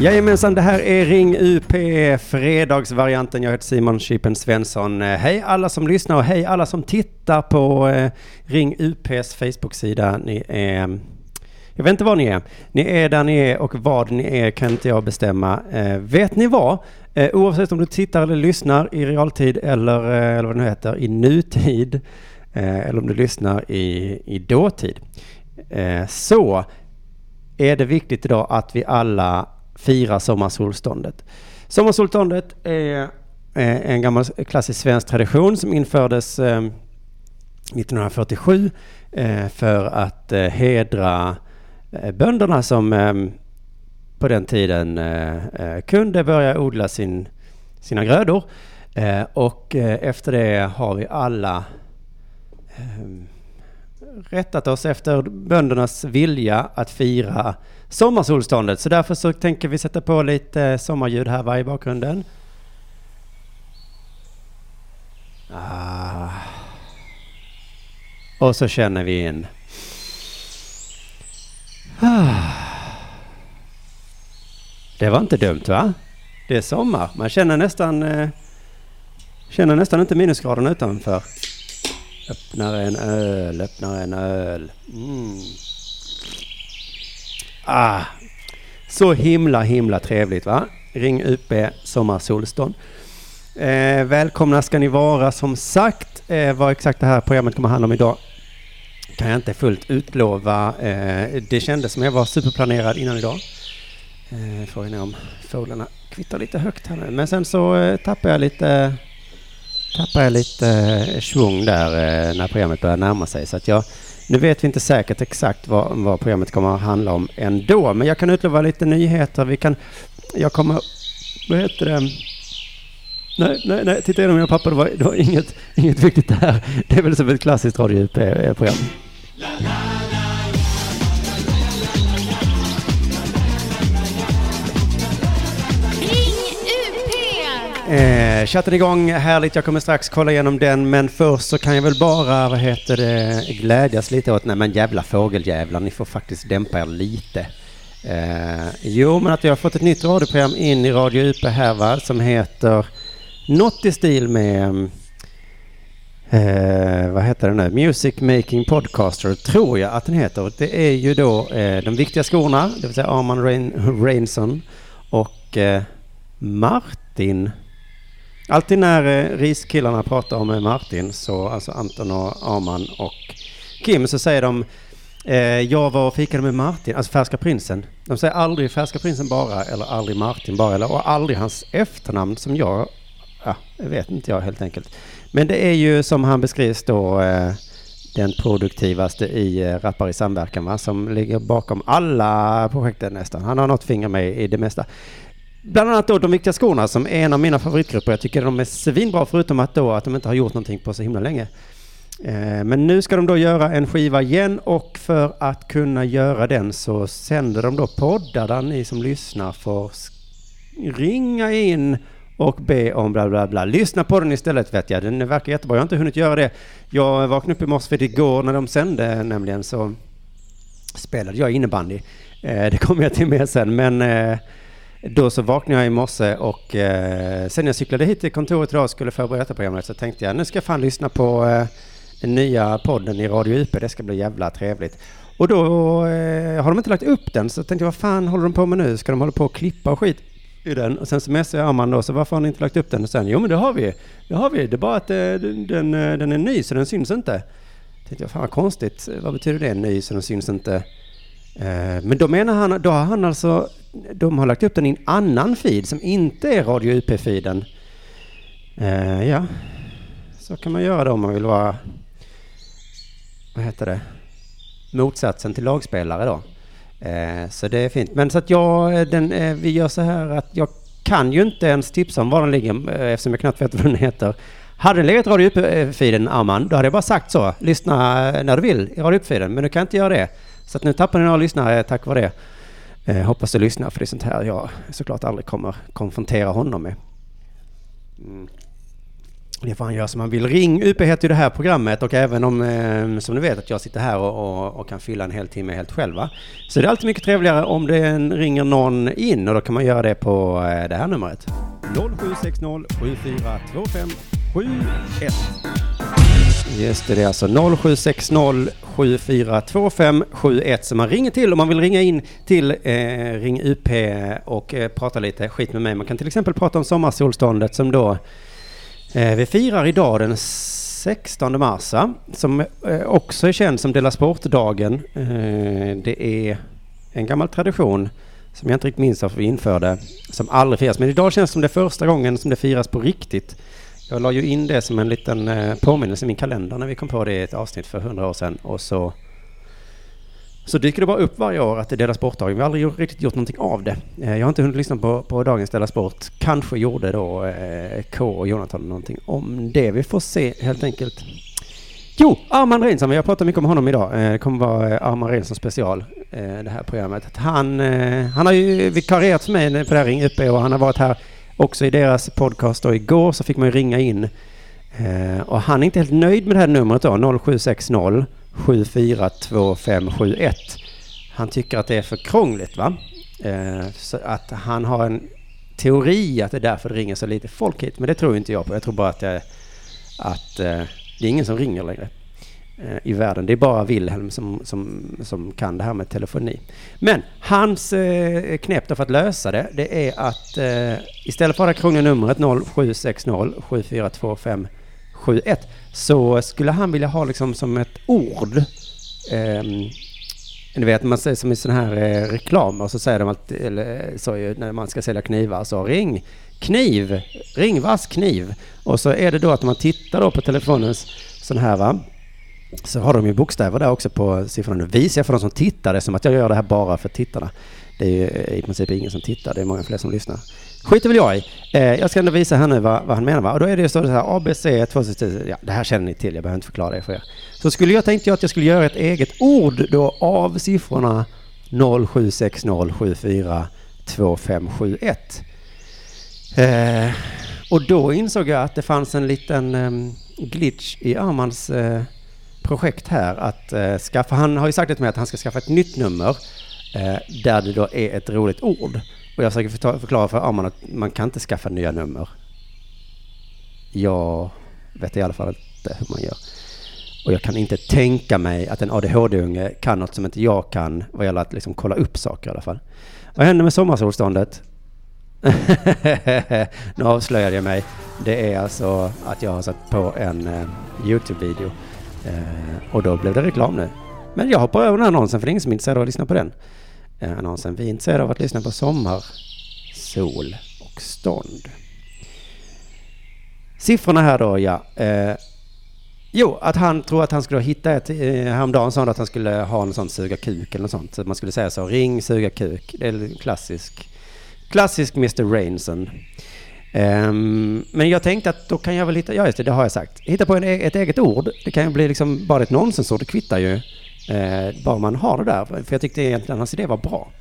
Jajamensan, det här är Ring UP, fredagsvarianten. Jag heter Simon Chippen Svensson. Eh, hej alla som lyssnar och hej alla som tittar på eh, Ring UPs Facebook-sida. Ni är... Jag vet inte var ni är. Ni är där ni är och vad ni är kan inte jag bestämma. Eh, vet ni vad? Oavsett om du tittar eller lyssnar i realtid eller, eller vad det nu heter, i nutid eller om du lyssnar i, i dåtid. Så är det viktigt idag att vi alla fira sommarsolståndet. Sommarsolståndet är en gammal klassisk svensk tradition som infördes eh, 1947 eh, för att eh, hedra bönderna som på den tiden kunde börja odla sin, sina grödor. och efter det har vi alla rättat oss efter böndernas vilja att fira sommarsolståndet. Så därför så tänker vi sätta på lite eh, sommarljud här i bakgrunden. Ah. Och så känner vi in. Ah. Det var inte dumt va? Det är sommar. Man känner nästan, eh, känner nästan inte minusgraderna utanför. Öppnar en öl, öppnar en öl. Mm. Ah, så himla, himla trevligt va? Ring UP Sommarsolstånd. Eh, välkomna ska ni vara som sagt. Eh, vad exakt det här programmet kommer handla om idag kan jag inte fullt utlova. Eh, det kändes som jag var superplanerad innan idag. Eh, frågan är om fåglarna kvittar lite högt här nu. Men sen så eh, tappade jag lite tappar jag lite eh, svung där eh, när programmet började närma sig. Så att jag, nu vet vi inte säkert exakt vad, vad programmet kommer att handla om ändå. Men jag kan utlova lite nyheter. Vi kan, jag kommer, vad heter det? Nej, nej, nej, titta igenom mina papper. Det var, det var inget, inget viktigt där. Det är väl som ett klassiskt radio-program. Eh, chatten igång, härligt. Jag kommer strax kolla igenom den, men först så kan jag väl bara, vad heter det, glädjas lite åt, nej men jävla fågeljävlar, ni får faktiskt dämpa er lite. Eh, jo, men att vi har fått ett nytt radioprogram in i Radio UP här va, som heter något i stil med Eh, vad heter den nu? Music Making Podcaster tror jag att den heter. Det är ju då eh, de viktiga skorna, det vill säga Arman Rain, Rainson och eh, Martin Alltid när eh, riskillarna pratar om eh, Martin, så alltså Anton och Arman och Kim, så säger de eh, jag var och fikade med Martin, alltså Färska Prinsen. De säger aldrig Färska Prinsen bara, eller aldrig Martin bara, eller och aldrig hans efternamn som jag, ja, det vet inte jag helt enkelt. Men det är ju som han beskrivs då, eh, den produktivaste i eh, Rappar i samverkan, va? som ligger bakom alla projekten nästan. Han har något finger med i det mesta. Bland annat då De viktiga skorna som är en av mina favoritgrupper. Jag tycker de är svinbra förutom att då att de inte har gjort någonting på så himla länge. Eh, men nu ska de då göra en skiva igen och för att kunna göra den så sänder de då poddar där ni som lyssnar får ringa in och be om bla bla bla. Lyssna på den istället vet jag. Den verkar jättebra. Jag har inte hunnit göra det. Jag vaknade upp i morse för igår när de sände nämligen så spelade jag innebandy. Eh, det kommer jag till med sen men eh, då så vaknade jag i morse och eh, sen jag cyklade hit till kontoret idag och skulle förbereda detta programmet så tänkte jag nu ska jag fan lyssna på eh, den nya podden i Radio UP, det ska bli jävla trevligt. Och då eh, har de inte lagt upp den så tänkte jag vad fan håller de på med nu? Ska de hålla på och klippa och skit i den? Och sen så messade jag Arman då, så varför har ni inte lagt upp den? Och sen, jo men det har vi, det har vi, det är bara att eh, den, den eh, är ny så den syns inte. Tänkte jag, fan vad konstigt, vad betyder det ny så den syns inte? Eh, men då menar han, då har han alltså de har lagt upp den i en annan feed som inte är Radio UP-feeden. Eh, ja, så kan man göra då om man vill vara, vad heter det, motsatsen till lagspelare då. Eh, så det är fint. Men så att jag, den, vi gör så här att jag kan ju inte ens tipsa om var den ligger eftersom jag knappt vet vad den heter. Hade den legat i Radio UP-feeden, Arman, då hade jag bara sagt så. Lyssna när du vill i Radio UP-feeden, men du kan inte göra det. Så att nu tappar ni några lyssnare eh, tack vare det. Eh, hoppas du lyssnar för det är sånt här jag såklart aldrig kommer konfrontera honom med. Mm. Det får han göra som han vill. Ring UP heter ju det här programmet och även om, eh, som ni vet, att jag sitter här och, och, och kan fylla en hel timme helt själva. Så det är alltid mycket trevligare om det ringer någon in och då kan man göra det på eh, det här numret. 0760 7425 71. Just det, det är alltså 0760 7425 71 som man ringer till om man vill ringa in till eh, Ring UP och eh, prata lite skit med mig. Man kan till exempel prata om sommarsolståndet som då Eh, vi firar idag den 16 mars, som eh, också är känd som Dela Sport-dagen. Eh, det är en gammal tradition som jag inte riktigt minns varför vi införde, som aldrig firas. Men idag känns det som det första gången som det firas på riktigt. Jag la ju in det som en liten eh, påminnelse i min kalender när vi kom på det i ett avsnitt för hundra år sedan och så så dyker det bara upp varje år att det är Dela Sport-dagen. Vi har aldrig riktigt gjort någonting av det. Eh, jag har inte hunnit lyssna på, på dagens Dela Sport. Kanske gjorde då eh, K och Jonathan någonting om det. Vi får se helt enkelt. Jo, Arman Reinsson, vi har pratat mycket om honom idag. Eh, det kommer vara Arman Reinsson special, det här programmet. Han, han har ju vikarierat för mig på det här Ring UP och han har varit här också i deras podcast då igår så fick man ju ringa in. Eh, och han är inte helt nöjd med det här numret då, 0760 742571. Han tycker att det är för krångligt va? Eh, så att han har en teori att det är därför det ringer så lite folk hit. Men det tror inte jag på. Jag tror bara att, det, att eh, det är ingen som ringer längre Eh, i världen. Det är bara Wilhelm som, som, som kan det här med telefoni. Men hans eh, knep för att lösa det, det är att eh, istället för det krångliga numret 0760 7425 71 så skulle han vilja ha liksom som ett ord. Eh, ni vet, man säger som i sådana här eh, reklamer så säger de att, eller eh, så ju, när man ska sälja knivar, så ring kniv, ring vass kniv. Och så är det då att man tittar då på telefonens sån här va, så har de ju bokstäver där också på siffrorna. Nu visar jag för de som tittar det som att jag gör det här bara för tittarna. Det är ju eh, i princip ingen som tittar, det är många fler som lyssnar skiter väl jag i. Eh, jag ska ändå visa här nu vad, vad han menar. Va? Och då är det ju så här ABC 2010. E, ja, det här känner ni till, jag behöver inte förklara det för er. Så skulle jag tänkte jag att jag skulle göra ett eget ord då av siffrorna 0760742571. Eh, och då insåg jag att det fanns en liten eh, glitch i Armands... eh, projekt här att eh, skaffa, han har ju sagt till mig att han ska skaffa ett nytt nummer eh, där det då är ett roligt ord. Och jag försöker förklara för Arman att man kan inte skaffa nya nummer. Jag vet i alla fall inte hur man gör. Och jag kan inte tänka mig att en ADHD-unge kan något som inte jag kan vad gäller att liksom kolla upp saker i alla fall. Vad händer med sommarsolståndet? nu avslöjade jag mig. Det är alltså att jag har satt på en eh, Youtube-video. Eh, och då blev det reklam nu. Men jag hoppar över den här annonsen för det är ingen som är intresserad av att lyssna på den. Eh, annonsen. Vi är intresserade av att lyssna på sommar, sol och stånd. Siffrorna här då, ja. Eh, jo, att han tror att han skulle hitta ett... Eh, häromdagen sa han att han skulle ha en sån suga kuk eller något sånt. Så man skulle säga så, ring suga kuk. Det är klassisk, klassisk Mr. Rainson. Um, men jag tänkte att då kan jag väl hitta, ja just det, det har jag sagt. Hitta på en, e-, ett eget ord. Det kan ju bli liksom bara ett nonsensord, det kvittar ju. Eh, bara man har det där. För jag tyckte egentligen hans idé var bra.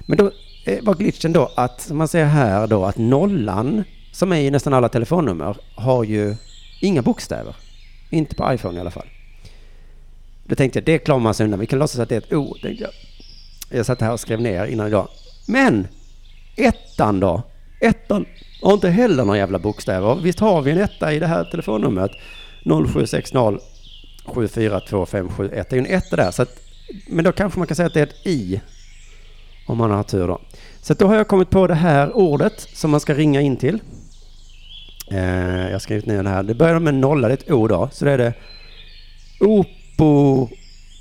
Men då eh, var glitchen då att, som man ser här då, att nollan som är i nästan alla telefonnummer har ju inga bokstäver. Inte på iPhone i alla fall. Då tänkte jag, det klarar man sig undan. Vi kan låtsas att det är ett O. Jag. jag satt här och skrev ner innan idag. Men ettan då? Ettan och inte heller några jävla bokstäver. Visst har vi en etta i det här telefonnumret? 0760 742571. Det är ju en etta där. Så att, men då kanske man kan säga att det är ett i. Om man har tur då. Så då har jag kommit på det här ordet som man ska ringa in till. Eh, jag har skrivit ner det här. Det börjar med nolla, det är ett o då. Så det är det Opo,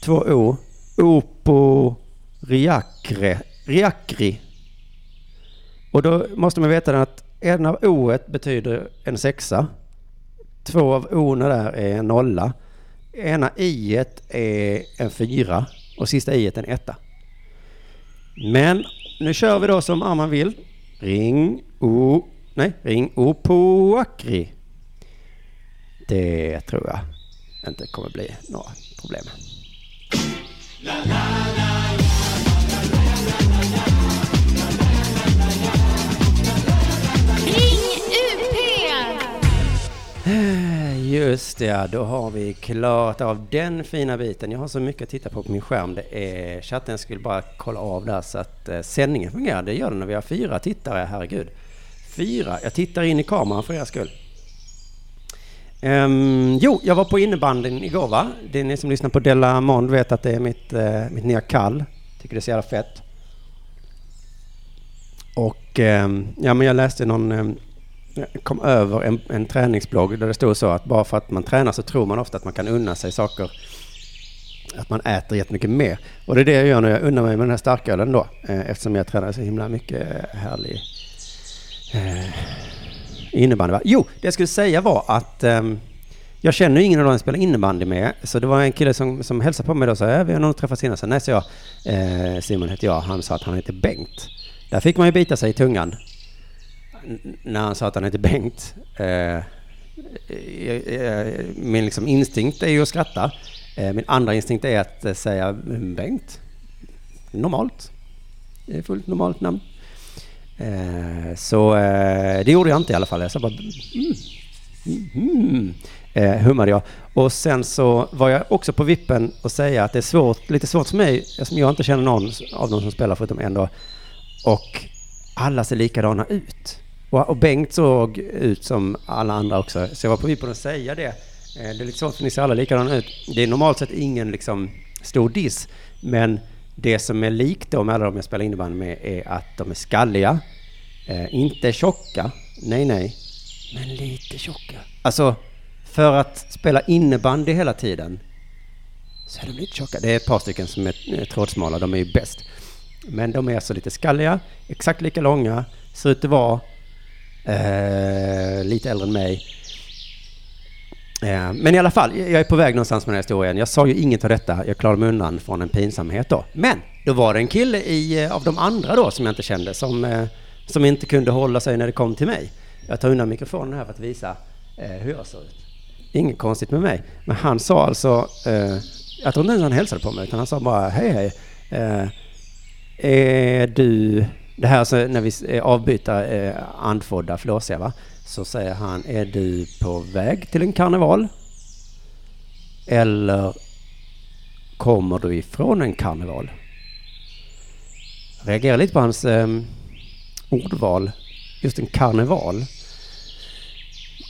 två o. Opo Riakre, Riakri. Och då måste man veta att en av o betyder en sexa. Två av o där är en nolla ena i är en fyra och sista i en etta. Men nu kör vi då som Arman vill. Ring O... Nej, ring O på Akri. Det tror jag inte kommer bli några problem. La, la, la. Just det, ja, då har vi klarat av den fina biten. Jag har så mycket att titta på på min skärm. Det är chatten, skulle bara kolla av där så att eh, sändningen fungerar. Det gör den när vi har fyra tittare, herregud. Fyra, jag tittar in i kameran för er skull. Um, jo, jag var på innebandyn igår va? Det är ni som lyssnar på Della Mond vet att det är mitt, eh, mitt nya kall. Tycker det är så jävla fett. Och eh, ja, men jag läste någon, ehm, kom över en, en träningsblogg där det stod så att bara för att man tränar så tror man ofta att man kan unna sig saker. Att man äter jättemycket mer. Och det är det jag gör när jag unnar mig med den här starkölen då. Eh, eftersom jag tränar så himla mycket eh, härlig eh, innebandy. Va? Jo, det jag skulle säga var att eh, jag känner ingen av dem jag spelar innebandy med. Så det var en kille som, som hälsade på mig då och sa, äh, vi har nog träffats innan. Så nej, så jag, eh, Simon heter jag. Han sa att han heter Bengt. Där fick man ju bita sig i tungan. När han sa att han heter Bengt. Eh, eh, eh, min liksom instinkt är ju att skratta. Eh, min andra instinkt är att eh, säga mm, Bengt. Normalt. Det är fullt normalt namn. Eh, så eh, det gjorde jag inte i alla fall. Jag sa bara mm, mm, mm, eh, hummade jag. Och sen så var jag också på vippen och säga att det är svårt, lite svårt för mig, eftersom jag inte känner någon av dem som spelar förutom en då. Och alla ser likadana ut. Och, och Bengt såg ut som alla andra också. Så jag var på vippen att säga det. Eh, det är lite svårt för ni ser alla likadana ut. Det är normalt sett ingen liksom stor diss. Men det som är likt då med alla de jag spelar innebandy med är att de är skalliga, eh, inte tjocka, nej nej, men lite tjocka. Alltså, för att spela innebandy hela tiden så är de lite tjocka. Det är ett par stycken som är eh, trådsmala, de är ju bäst. Men de är alltså lite skalliga, exakt lika långa, ser ut att vara eh, lite äldre än mig Eh, men i alla fall, jag är på väg någonstans med den här historien. Jag sa ju inget av detta, jag klarade mig undan från en pinsamhet då. Men då var det en kille i, eh, av de andra då som jag inte kände som, eh, som inte kunde hålla sig när det kom till mig. Jag tar undan mikrofonen här för att visa eh, hur jag ser ut. Inget konstigt med mig. Men han sa alltså, eh, jag tror inte ens han hälsade på mig, utan han sa bara hej hej. Är du, det här alltså när vi eh, avbyter eh, andfådda flåsiga va? så säger han, är du på väg till en karneval? Eller kommer du ifrån en karneval? Jag reagerar lite på hans eh, ordval, just en karneval.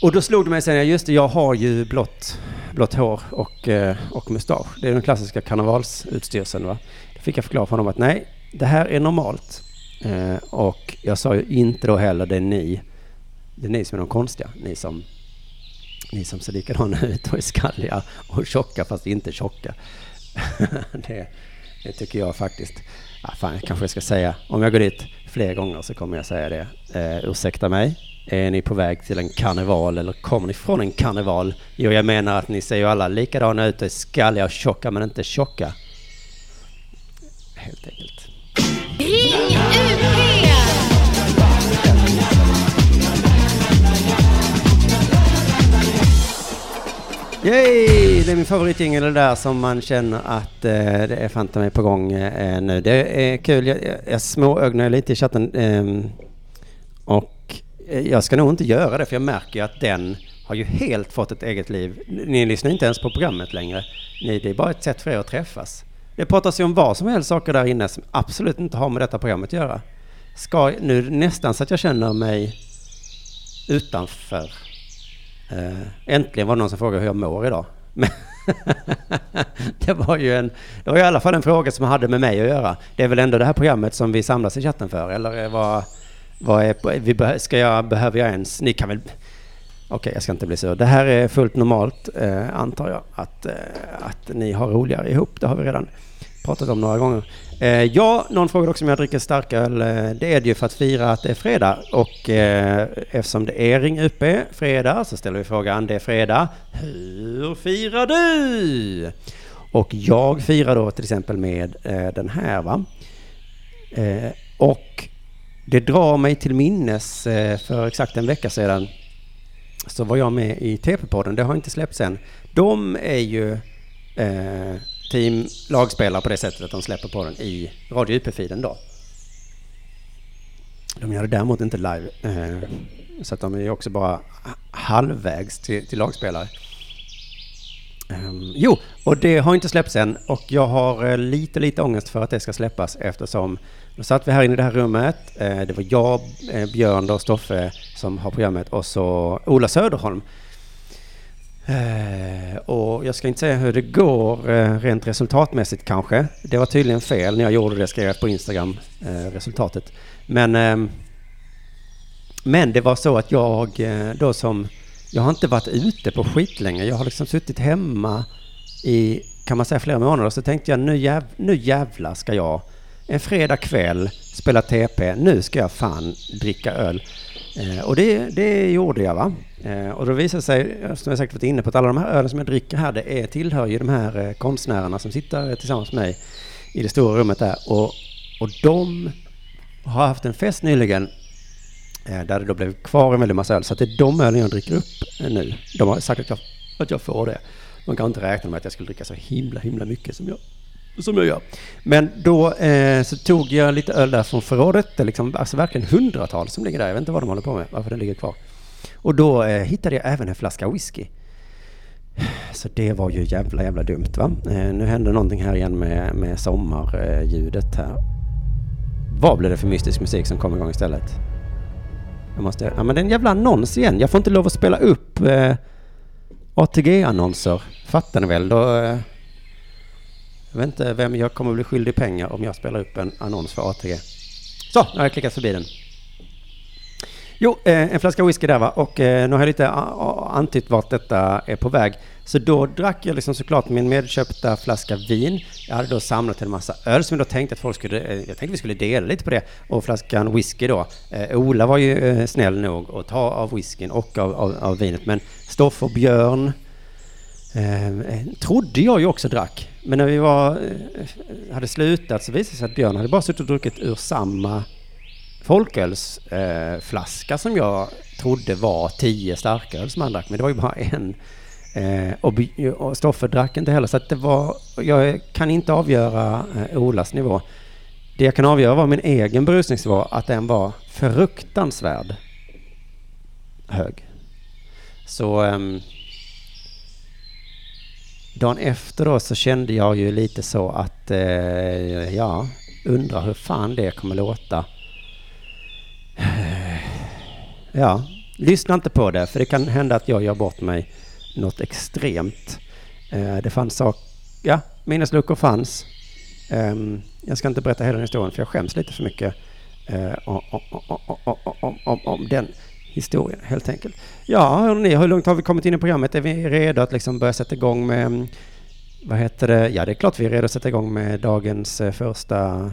Och då slog det mig sen, just det, jag har ju blått, blått hår och, eh, och mustasch. Det är den klassiska karnevalsutstyrseln. Va? Då fick jag förklara för honom att nej, det här är normalt. Eh, och jag sa ju inte då heller det är ni det är ni som är de konstiga, ni som, ni som ser likadana ut och är skalliga och tjocka fast inte tjocka. det, det tycker jag faktiskt. Ja, fan, jag kanske ska säga, om jag går dit fler gånger så kommer jag säga det. Eh, ursäkta mig, är ni på väg till en karneval eller kommer ni från en karneval? Jo, jag menar att ni ser ju alla likadana ut, och är skalliga och tjocka men inte tjocka. Helt enkelt. Yay! Det är min favoritjingel det där som man känner att eh, det är fanta mig på gång eh, nu. Det är kul. Jag, jag, jag småögnar lite i chatten. Ehm, eh, och jag ska nog inte göra det för jag märker ju att den har ju helt fått ett eget liv. Ni lyssnar inte ens på programmet längre. Ni, det är bara ett sätt för er att träffas. Det pratas ju om vad som helst saker där inne som absolut inte har med detta programmet att göra. Ska nu nästan så att jag känner mig utanför Eh, äntligen var det någon som frågade hur jag mår idag. det var ju en, det var i alla fall en fråga som hade med mig att göra. Det är väl ändå det här programmet som vi samlas i chatten för, eller vad, vad är, vi ska jag, behöver jag ens, ni kan väl, okej okay, jag ska inte bli sur. Det här är fullt normalt, eh, antar jag, att, eh, att ni har roligare ihop, det har vi redan pratat om några gånger. Eh, ja, någon frågade också om jag dricker starköl. Eh, det är det ju för att fira att det är fredag. Och eh, eftersom det är Ring UP fredag så ställer vi frågan, det är fredag, hur firar du? Och jag firar då till exempel med eh, den här va. Eh, och det drar mig till minnes eh, för exakt en vecka sedan så var jag med i TP-podden, det har inte släppts än. De är ju eh, team lagspelare på det sättet att de släpper på den i Radio UP-feeden då. De gör det däremot inte live, eh, så att de är också bara halvvägs till, till lagspelare. Um, jo, och det har inte släppts än och jag har eh, lite, lite ångest för att det ska släppas eftersom då satt vi här inne i det här rummet. Eh, det var jag, eh, Björn och Stoffe som har programmet och så Ola Söderholm. Eh, och jag ska inte säga hur det går eh, rent resultatmässigt kanske. Det var tydligen fel när jag gjorde det, skrev jag på Instagram, eh, resultatet. Men, ehm, men det var så att jag då som jag har inte varit ute på skit länge. Jag har liksom suttit hemma i, kan man säga, flera månader. Så tänkte jag, nu, jäv, nu jävlar ska jag en fredag kväll spela TP. Nu ska jag fan dricka öl. Eh, och det, det gjorde jag va. Eh, och då visade det sig, som jag säkert varit inne på, att alla de här ölen som jag dricker här, det är, tillhör ju de här eh, konstnärerna som sitter eh, tillsammans med mig i det stora rummet där. Och, och de har haft en fest nyligen Eh, där det då blev kvar en väldig massa öl. Så det är de ölen jag dricker upp eh, nu. De har sagt att jag, att jag får det. De kan inte räkna med att jag skulle dricka så himla, himla mycket som jag, som jag gör. Men då eh, så tog jag lite öl där från förrådet. Det är liksom, alltså verkligen hundratals som ligger där. Jag vet inte vad de håller på med, varför den ligger kvar. Och då eh, hittade jag även en flaska whisky. Så det var ju jävla, jävla dumt va. Eh, nu händer någonting här igen med, med sommarljudet här. Vad blev det för mystisk musik som kom igång istället? Jag måste, ja men det är en jävla annons igen. Jag får inte lov att spela upp eh, ATG-annonser. Fattar ni väl? Då, eh, jag vet inte vem jag kommer bli skyldig pengar om jag spelar upp en annons för ATG. Så, nu har jag klickat förbi den. Jo, eh, en flaska whisky där va. Och eh, nu har jag lite antytt vart detta är på väg. Så då drack jag liksom såklart min medköpta flaska vin. Jag hade då samlat en massa öl som jag då tänkte att folk skulle, eh, jag tänkte vi skulle dela lite på det. Och flaskan whisky då. Ola var ju snäll nog att ta av whiskyn och av, av, av vinet. Men Stoff och Björn Ehm, eh, trodde jag ju också drack. Men när vi var, eh, hade slutat så visade det sig att Björn hade bara suttit och druckit ur samma folkölsflaska eh, som jag trodde var tio starköl som han drack. Men det var ju bara en. Eh, och, och Stoffe drack inte heller. Så att det var, jag kan inte avgöra eh, Olas nivå. Det jag kan avgöra var min egen berusningsnivå, att den var fruktansvärd hög. Så ehm, dagen efter då så kände jag ju lite så att, eh, ja, undrar hur fan det kommer låta. Ja, lyssna inte på det, för det kan hända att jag gör bort mig något extremt. Eh, det fanns saker, ja, minnesluckor fanns. Eh, jag ska inte berätta hela den historien för jag skäms lite för mycket eh, om, om, om, om den historien helt enkelt. Ja, hörni, hur långt har vi kommit in i programmet? Är vi redo att liksom börja sätta igång med, mm, vad heter det? Ja, det är klart vi är redo att sätta igång med dagens eh, första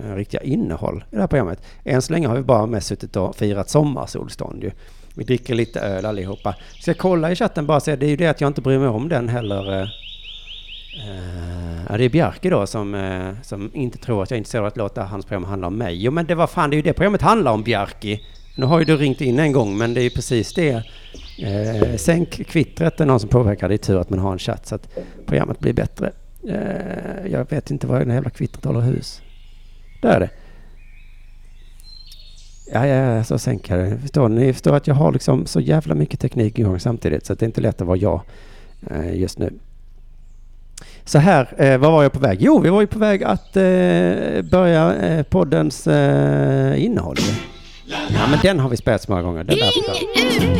eh, riktiga innehåll i det här programmet. Än så länge har vi bara mest suttit och firat sommarsolstånd ju. Vi dricker lite öl allihopa. Ska jag kolla i chatten bara säga, det är ju det att jag inte bryr mig om den heller. Uh, ja, det är Bjarke då som, uh, som inte tror att jag är intresserad av att låta hans program handla om mig. Jo men det var fan, det är ju det programmet handlar om Bjarke. Nu har ju du ringt in en gång men det är ju precis det. Eh, sänk kvittret det är någon som påverkar. Det är tur att man har en chatt så att programmet blir bättre. Eh, jag vet inte vad det jävla kvittret håller hus. Där är det. Ja, ja, så sänker det. Förstår ni? Ni förstår att jag har liksom så jävla mycket teknik igång samtidigt så det är inte lätt att vara jag eh, just nu. Så här, eh, var var jag på väg? Jo, vi var ju på väg att eh, börja eh, poddens eh, innehåll. Ja, men den har vi spelat så många gånger. Den Ring UP!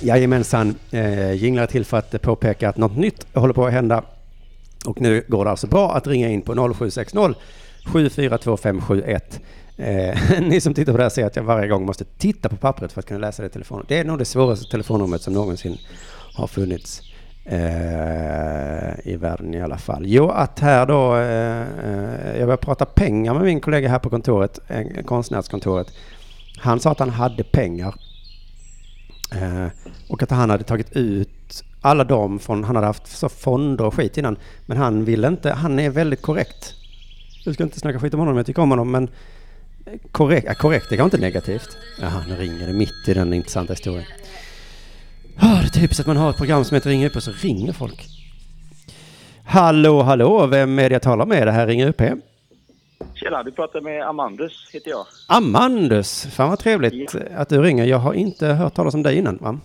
Jajamensan, eh, jinglar till för att påpeka att något nytt håller på att hända och nu går det alltså bra att ringa in på 0760 742571. Eh, ni som tittar på det här ser att jag varje gång måste titta på pappret för att kunna läsa det i telefonen. Det är nog det svåraste telefonnumret som någonsin har funnits eh, i världen i alla fall. Jo, att här då, eh, eh jag började prata pengar med min kollega här på kontoret, eh, konstnärskontoret. Han sa att han hade pengar eh, och att han hade tagit ut alla dem, från, han hade haft så fonder och skit innan. Men han ville inte, han är väldigt korrekt. Du ska inte snacka skit om honom, jag tycker om honom, men korrekt, ja, korrekt det kanske inte negativt. Jaha, nu ringer det mitt i den intressanta historien. Oh, det är typiskt att man har ett program som heter Ring UP och så ringer folk. Hallå, hallå, vem är det jag talar med? Det här ringer UP. Tjena, du pratar med Amandus, heter jag. Amandus, fan vad trevligt att du ringer. Jag har inte hört talas om dig innan, va?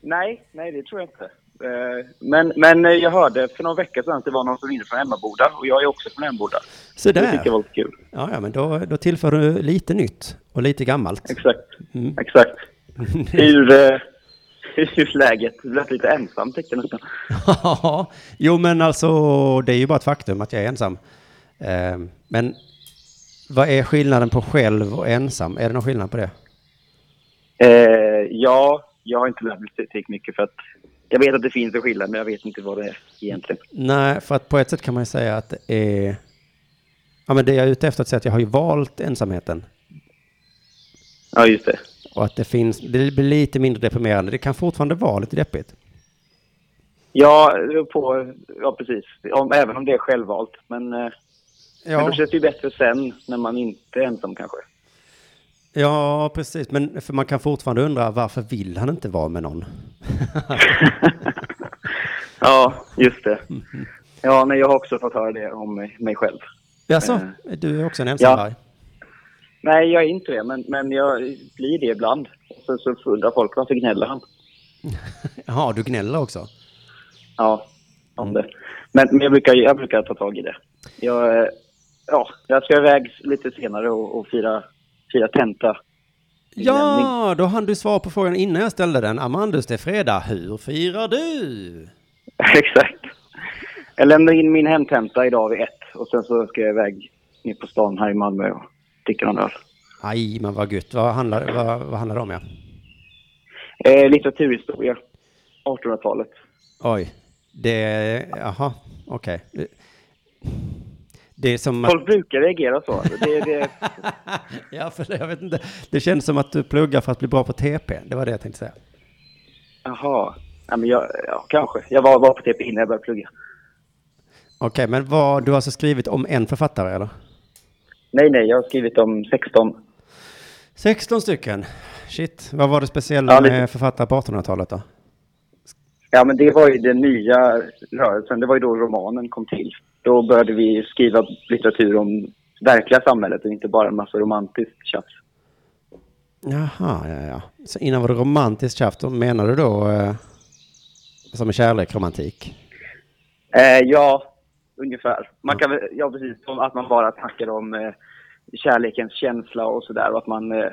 Nej, nej det tror jag inte. Eh, Men, men eh, jag hörde för någon vecka sedan att det var någon som ringde från Emmaboda och jag är också från Emmaboda. Så Det tyckte jag där. var lite kul. Ja, ja, men då, då tillför du lite nytt och lite gammalt. Exakt, Mm. exakt. Hur, är läget? Du lät lite ensam tyckte jag nästan. Jo men alltså det är ju bara ett faktum att jag är ensam. Eh, Men vad är skillnaden på själv och ensam? Är det någon skillnad på det? Eh, ja, jag har inte lärt mig tillräckligt mycket för att jag vet att det finns en skillnad men jag vet inte vad det är egentligen. Nej, för att på ett sätt kan man ju säga att det är... Ja, men det jag är ute efter att säga att jag har ju valt ensamheten. Ja, just det. Och att det finns, det blir lite mindre deprimerande. Det kan fortfarande vara lite deppigt. Ja, på, ja precis. Om, även om det är självvalt. Men, eh, men Ja, då känns det ju bättre sen när man inte är ensam kanske. ja precis. Men för man kan fortfarande undra varför vill han inte vara med någon? Ja, just det. Ja, nej, jag har också fått höra det om mig, själv. Jaså, du är också en ensamvarg? Nej, jag är inte det, men, men jag blir det ibland. Så, så undrar folk varför gnäller han? Jaha, du gnäller också? Ja, om det. Men, men jag, brukar, jag brukar ta tag i det. Jag, eh, ja, jag ska iväg lite senare och, och fira, fira tenta. Ja, då hann du svara på frågan innan jag ställde den. Amandus, det är fredag. Hur firar du? Exakt. Jag lämnar in min hemtenta idag vid ett och sen så ska jag iväg ner på stan här i Malmö och dricka någon öl. Aj, men vad gött. Vad handlar, vad, vad handlar det om, ja? Eh, litteraturhistoria, 1800-talet. Oj. Det, jaha, okej. Det- Det är som att, Folk brukar reagera så. Det, det, ja, för jag vet inte. Det känns som att du pluggar för att bli bra på TP. Det var det jag tänkte säga. jaha. Ja, men jag, ja, kanske. Jag var, var på TP innan jag började plugga. Okej, men vad, du har alltså skrivit om en författare, eller? Nej, nej, jag har skrivit om 16. 16 stycken. Shit, vad var det speciella Ja, det- med författare på 1800-talet då? Ja, men det var ju den nya rörelsen. Det var ju då romanen kom till. Då började vi skriva litteratur om verkliga samhället och inte bara en massa romantiskt tjafs. Jaha, ja, ja. Så innan var det romantiskt tjafs. Menar du då eh, som kärlek, romantik? Eh, ja, ungefär. Man kan ja precis, att man bara snackar om eh, kärlekens känsla och sådär och att man eh,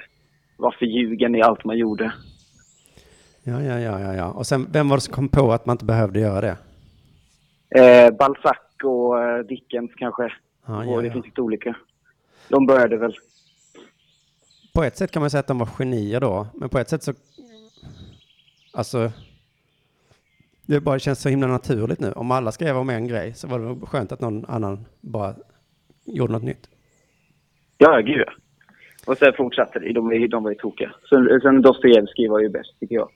var förljugen i allt man gjorde. Ja, ja, ja, ja, ja. Och sen, vem var det som kom på att man inte behövde göra det? Eh, Balzac och eh, Dickens kanske. Ja, och det ja. finns lite olika. De började väl. På ett sätt kan man säga att de var genier då, men på ett sätt så... Alltså... Det bara känns så himla naturligt nu. Om alla skrev om en grej så var det skönt att någon annan bara gjorde något nytt. Ja, gud ja. Och sen fortsatte det. De, de var ju tokiga. Sen, sen Dostojevskij var ju bäst tycker jag.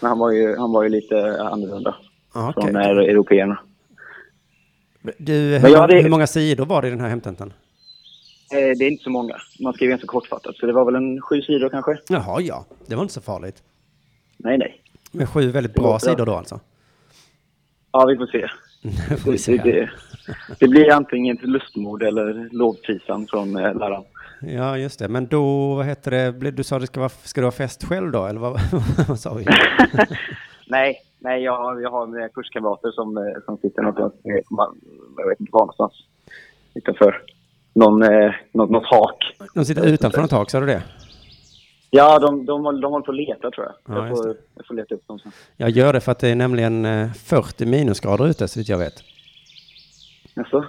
Men han var ju, han var ju lite annorlunda Ja, från okej. eh, européerna. Du, hur, Men hade- hur många sidor var det i den här hemtentan? Eh, det är inte så många. Man skrev ganska kortfattat. Så det var väl en sju sidor kanske. Jaha, ja. Det var inte så farligt. Nej, nej. Med sju väldigt bra. sidor då alltså. Ja, vi får se. Det får vi Det, se. det, det blir antingen ett lustmord eller lovprisan från eh, läraren. Ja, just det. Men då, vad heter det, du sa det ska, vara, ska du ha fest själv då, eller vad, vad sa vi? nej, nej jag, har- jag har kurskamrater som, eh, som sitter någonstans, jag vet inte var någonstans, utanför någon, eh, något, något hak. De sitter utanför något tak, sa du det? Ja, de, de, de håller på att leta tror jag. Ja, jag, får, jag får leta upp dem sen. Jag gör det för att det är nämligen eh, 40 minusgrader ute, så vitt jag vet. Jaså?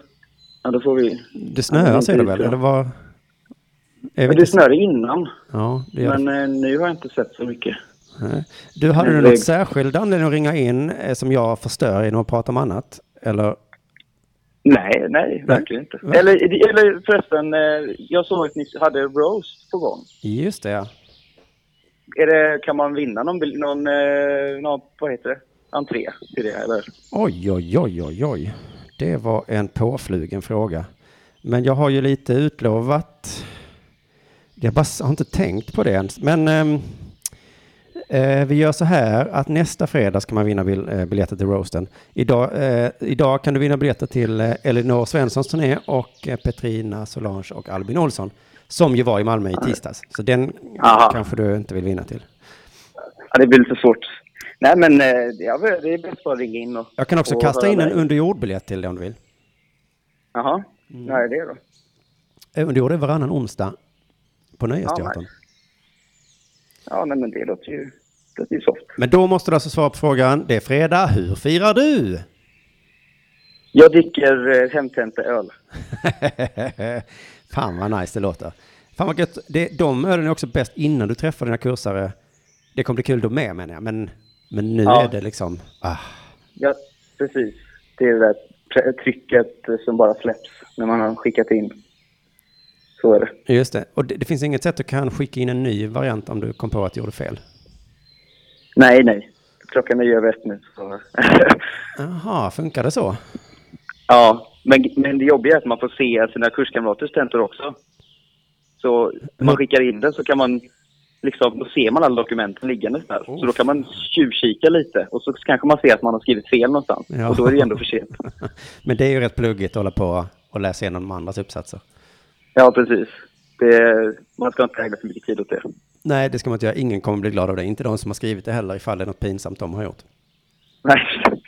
Ja, då får vi... Det snöar, Ja, säger du väl? Eller Men inte- det snöade innan, Ja, det men det. eh, nu har jag inte sett så mycket. Nej. Du, hade du det- särskild anledning att ringa in eh, som jag förstör genom att prata om annat? Eller? Nej, nej, verkligen inte. Va? Eller, eller förresten, eh, jag såg att ni hade roast på gång. Just det, ja. Är det, kan man vinna någon, någon, eh, någon vad heter det, entré till det eller? Oj, oj, oj, oj, oj. Det var en påflugen fråga. Men jag har ju lite utlovat. Jag bara har inte tänkt på det ens. Men ehm, Eh, vi gör så här att nästa fredag ska man vinna bil, eh, biljetter till roasten. Idag, eh, idag kan du vinna biljetter till eh, Elinor Svenssons turné och eh, Petrina Solange och Albin Olsson. Som ju var i Malmö i tisdags. Så den Aha. kanske du inte vill vinna till. Ja, det blir lite svårt. Nej, men eh, ja, det är bäst att ringa in och... Jag kan också och kasta in en underjordbiljett till dig om du vill. Jaha, Mm. när är det då? Eh, Underjord är varannan onsdag på Nöjesteatern. nice. Ja, nej, men det låter ju, det låter ju soft. Men då måste du alltså svara på frågan. Det är fredag. Hur firar du? Jag dricker eh, hemtenta öl. Fan vad nice det låter. Fan vad gött. Det, de ölen är också bäst innan du träffar dina kursare. Det kommer bli kul då med menar jag. Men, men nu Ja. är det liksom... Ah. Ja, precis. Det är det där tr- trycket som bara släpps när man har skickat in. Så är det. Just det. Och det, det finns inget sätt du kan skicka in en ny variant om du kom på att du gjorde fel. Nej, nej. Klockan är ju över ett nu. Så. Jaha, funkar det så? Ja, men, men det jobbiga är att man får se sina kurskamraters tentor också. Så när man skickar in den så kan man liksom, då ser man alla dokumenten liggandes där. Så då kan man tjuvkika lite och så kanske man ser att man har skrivit fel någonstans. Ja. Och då är det ju ändå för sent. Men det är ju rätt pluggigt att hålla på och läsa igenom de andras uppsatser. Ja, precis. Det, man ska inte ägna för mycket tid åt det. Nej, det ska man inte göra. Ingen kommer bli glad av det. Inte de som har skrivit det heller ifall det är något pinsamt de har gjort. Nej,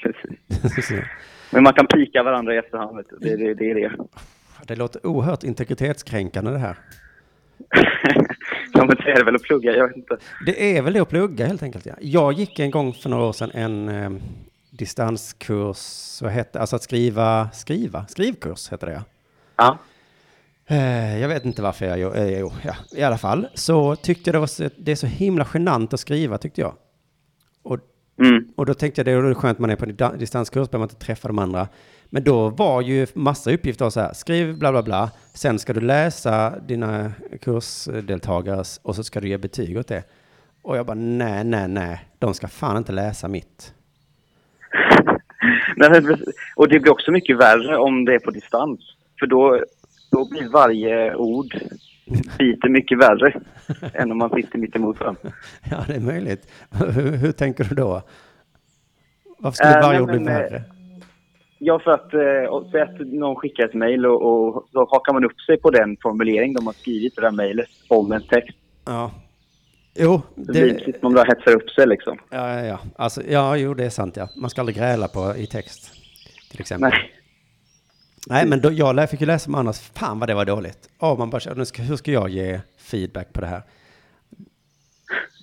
precis. Men man kan pika varandra i efterhand. Det, det, det är det. det låter oerhört integritetskränkande det här. ja, men det är väl att plugga. Jag vet inte. Det är väl det att plugga helt enkelt. Ja. Jag gick en gång för några år sedan en eh, distanskurs, vad hette alltså att skriva, skriva, skrivkurs heter det ja. Ja. Eh, jag vet inte varför jag eh, jo, ja, i alla fall. Så tyckte jag det var så, det är så himla genant att skriva tyckte jag. Och, Mm. och då tänkte jag det är skönt man är på en di- distanskurs, behöver man inte träffa de andra. Men då var ju massa uppgifter så här, skriv bla bla bla, sen ska du läsa dina kursdeltagares och så ska du ge betyg åt det. Och jag bara nej, nej, nej, de ska fan inte läsa mitt. Och det blir också mycket värre om det är på distans. För då, då blir varje ord lite mycket värre än om man sitter mitt emot varandra. Ja, det är möjligt. hur, hur tänker du då? Varför skulle Eh, varje ord bli eh, värre? Ja, för att, eh, så att någon skickar ett mejl och, och så hakar man upp sig på den formulering de har skrivit i det där mejlet om en text. Ja. Jo, Det blir precis om de hetsar upp sig liksom. ja, ja, ja. Alltså, ja, jo, det är sant, ja. Man ska aldrig gräla på i text, till exempel. Nej, Nej. men då, jag fick ju läsa med annars, fan vad det var dåligt. Ja, man bara, nu ska, hur ska jag ge feedback på det här?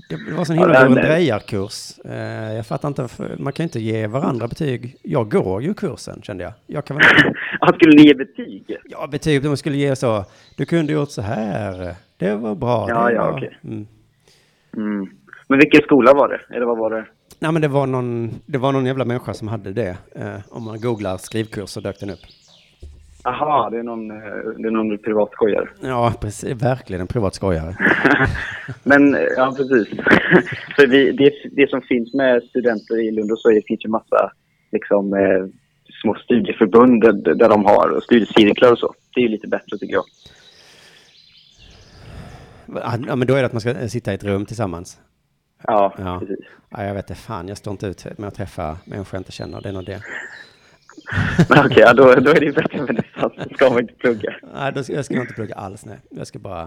Det, var en sån himla Lurendrejar-kurs. Eh, jag fattar inte, man kan ju inte ge varandra betyg. Jag går ju kursen, kände jag. Jag kan väl. Han skulle ni ge betyg? Ja, betyg, de skulle ge så, du kunde gjort så här, det var bra. Ja, ja, okej. Mm. Mm. Men vilken skola var det? Eller vad var det? Nej, men det var någon, det var någon jävla människa som hade det. Eh, om man googlar skrivkurs så dök den upp. Aha, det är någon, eh, det är någon privat skojare. Ja, precis, verkligen en privat skojare. Men eh, ja, precis. För vi, det, det som finns med studenter i Lund och så, det finns ju massa liksom, eh, små studieförbund där, där de har studiecirklar och så. Det är ju lite bättre tycker jag. Ja, men då är det att man ska sitta i ett rum tillsammans. Ja, Ja. precis. Ja, jag vet inte, fan, jag står inte ut med att träffa människor jag inte känner, det är nog det. Okej, ja, då, då är det ju bättre med distans. Då ska man inte plugga. Nej, då ska, jag ska inte plugga alls, nej. Jag ska bara,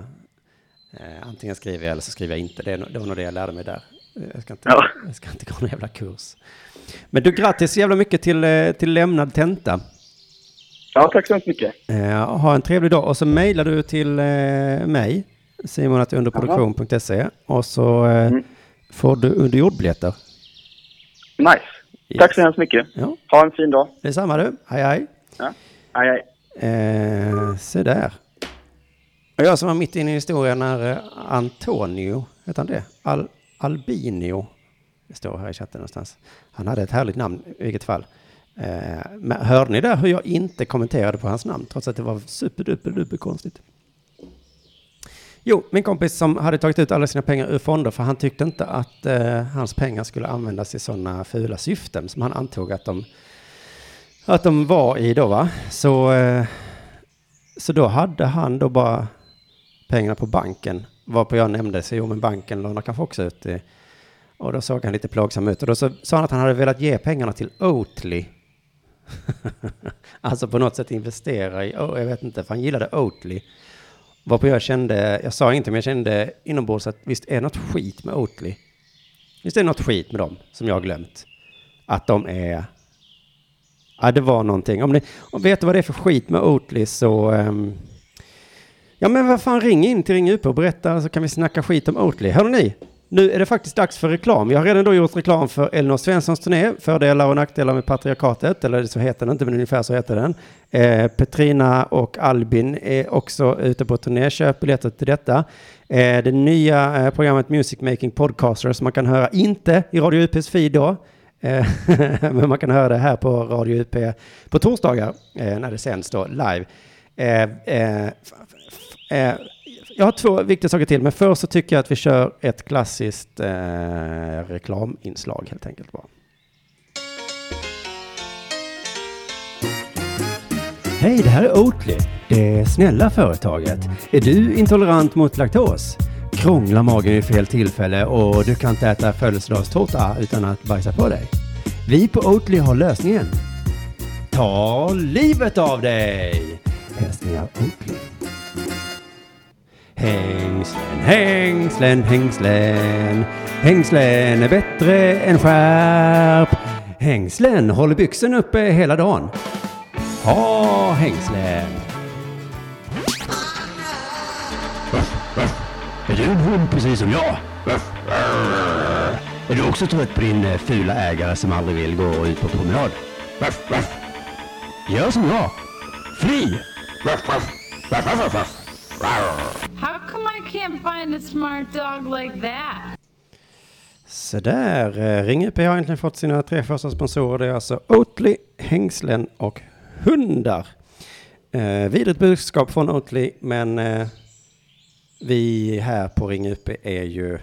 eh, antingen skriver jag eller så skriver jag inte. Det, det var nog det jag lärde mig där. Jag ska inte, Ja. jag ska inte gå någon jävla kurs. Men du, grattis så jävla mycket till, eh, till lämnad tenta. Ja, tack så hemskt mycket. Eh, ha en trevlig dag och så mejlar du till eh, mig, simonattunderproduktion.se och så eh, Mm. får du underjordbiljetter. Nice. Yes. Tack så hemskt mycket. Ja, Ha en fin dag. det är samma du. Hej hej. Ja. Hej, hej. Eh, se där. Och jag som var mitt inne i historien när eh, Antonio, heter han det? Al Albinio, det står här i chatten någonstans. Han hade ett härligt namn i vilket fall. Eh, men hörde ni där hur jag inte kommenterade på hans namn, trots att det var superduper duper konstigt? Jo, min kompis som hade tagit ut alla sina pengar ur fonder för han tyckte inte att eh, hans pengar skulle användas i sådana fula syften som han antog att de, att de var i då va. Så, eh, så då hade han då bara pengarna på banken. Varpå jag nämnde, så jo men banken lånar kanske också ut det. Och då såg han lite plågsam ut. Och då så sa han att han hade velat ge pengarna till Oatly. alltså på något sätt investera i, oh, jag vet inte, för han gillade Oatly. Varpå jag kände, jag sa inte, men jag kände inombords att visst är det något skit med Oatly. Visst är det något skit med dem som jag har glömt. Att de är, ja det var någonting. Om ni om vet vad det är för skit med Oatly så, um, ja men vad fan ring in till Ring UP och berätta så kan vi snacka skit om Oatly. Hör ni? Nu är det faktiskt dags för reklam. Jag har redan då gjort reklam för Elinor Svenssons turné, fördelar och nackdelar med patriarkatet, eller så heter den inte, men ungefär så heter den. Eh, Petrina och Albin är också ute på turné, köp biljetter till detta. Eh, det nya eh, programmet Music Making Podcaster som man kan höra, inte i Radio UPs feed då, eh, men man kan höra det här på Radio UP på torsdagar eh, när det sänds då live. Eh, eh, eh, jag har två viktiga saker till, men först så tycker jag att vi kör ett klassiskt eh, reklaminslag helt enkelt bara. Hej, det här är Oatly, det snälla företaget. Är du intolerant mot laktos? Krånglar magen vid fel tillfälle och du kan inte äta födelsedagstårta utan att bajsa på dig? Vi på Oatly har lösningen. Ta livet av dig! Hälsningar Oatly. Hängslen, hängslen, hängslen. Hängslen är bättre än skärp. Hängslen håller byxen uppe hela dagen. Ha hängslen. Är du en hund precis som jag? Är du också trött på din eh, fula ägare som aldrig vill gå ut på promenad? Gör som jag. Fly! How come I can't find a smart dog like that? Så där, eh, Ring UP har egentligen fått sina tre första sponsorer. Det är alltså Oatly, hängslen och hundar. Eh, vidrigt budskap från Oatly, men eh, vi här på Ring UP är ju...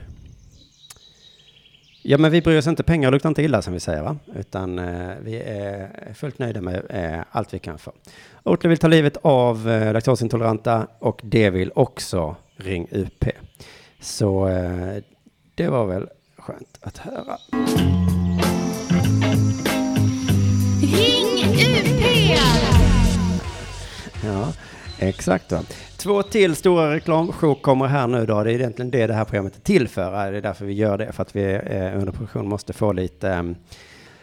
Ja, men vi bryr oss inte. Pengar luktar inte illa som vi säger, va? Utan eh, vi är fullt nöjda med eh, allt vi kan få. Oatly vill ta livet av eh, laktosintoleranta och det vill också Ring UP. Så eh, det var väl skönt att höra. Ring UP! Ja, exakt. Då. Två till stora reklamsjok kommer här nu då. Det är egentligen det det här programmet är till för. Det är därför vi gör det, för att vi eh, under produktion måste få lite eh,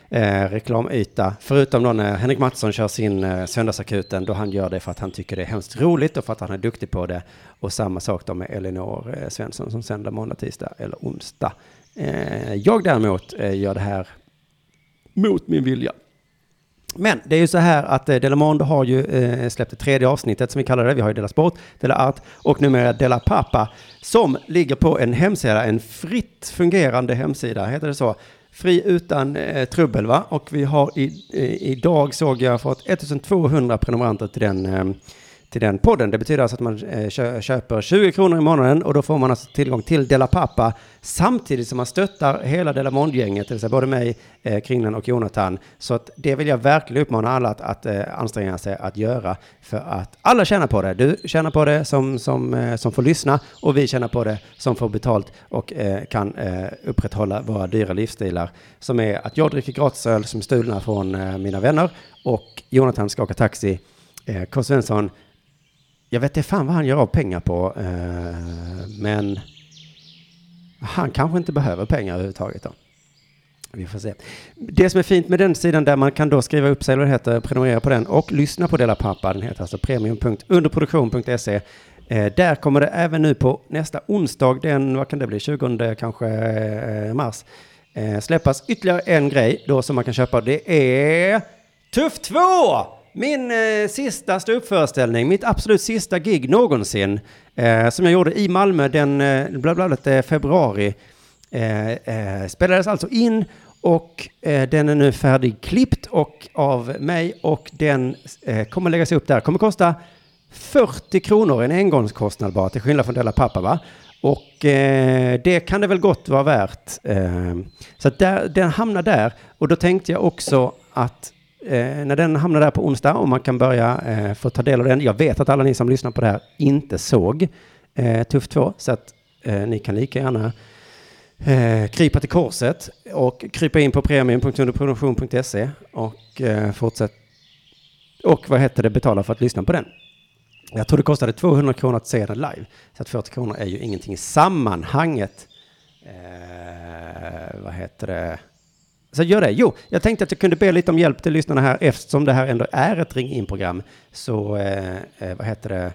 Eh, reklamyta. Förutom då när Henrik Mattsson kör sin eh, Söndagsakuten, då han gör det för att han tycker det är hemskt roligt och för att han är duktig på det. Och samma sak då med Elinor eh, Svensson som sänder måndag, tisdag eller onsdag. Eh, jag däremot eh, gör det här mot min vilja. Men det är ju så här att eh, Delamonde har ju eh, släppt det tredje avsnittet som vi kallar det. Vi har ju Dela Sport, Dela Art och numera Dela Pappa som ligger på en hemsida, en fritt fungerande hemsida, heter det så? Fri utan eh, trubbel va? Och vi har i, i, idag såg jag fått 1200 prenumeranter till den eh, till den podden. Det betyder alltså att man eh, köper 20 kronor i månaden och då får man alltså tillgång till Dela Pappa samtidigt som man stöttar hela Dela Mond-gänget, det vill säga både mig, eh, Kringlan och Jonathan. Så att det vill jag verkligen uppmana alla att, att eh, anstränga sig att göra för att alla tjänar på det. Du tjänar på det som, som, eh, som får lyssna och vi tjänar på det som får betalt och eh, kan eh, upprätthålla våra dyra livsstilar som är att jag dricker gratisöl som är stulna från mina vänner och Jonathan ska åka taxi. Eh, K. Svensson jag vet inte fan vad han gör av pengar på, eh, men han kanske inte behöver pengar överhuvudtaget då. Vi får se. Det som är fint med den sidan där man kan då skriva upp sig, eller det heter, prenumerera på den och lyssna på Dela Pappa, den heter alltså premium.underproduktion.se. Eh, där kommer det även nu på nästa onsdag, den, vad kan det bli, 20 kanske eh, mars, eh, släppas ytterligare en grej då som man kan köpa. Det är Tuff 2! Min eh, sista ståuppföreställning, mitt absolut sista gig någonsin, eh, som jag gjorde i Malmö den eh, bla bla, bla, februari, eh, eh, spelades alltså in och eh, den är nu färdigklippt och av mig och den eh, kommer läggas upp där. Kommer kosta 40 kronor, en engångskostnad bara, till skillnad från Della Pappa va? Och eh, det kan det väl gott vara värt. Eh, så att där, den hamnar där. Och då tänkte jag också att eh, när den hamnar där på onsdag och man kan börja eh, få ta del av den. Jag vet att alla ni som lyssnar på det här inte såg eh, Tuff 2, så att eh, ni kan lika gärna eh, krypa till korset och krypa in på premium.underproduktion.se och eh, fortsätt och vad heter det, betala för att lyssna på den. Jag tror det kostade 200 kronor att se den live, så att 40 kronor är ju ingenting i sammanhanget. Eh, vad heter det? Så gör det. Jo, jag tänkte att jag kunde be lite om hjälp till lyssnarna här eftersom det här ändå är ett ring in-program. Så, eh, eh vad heter det?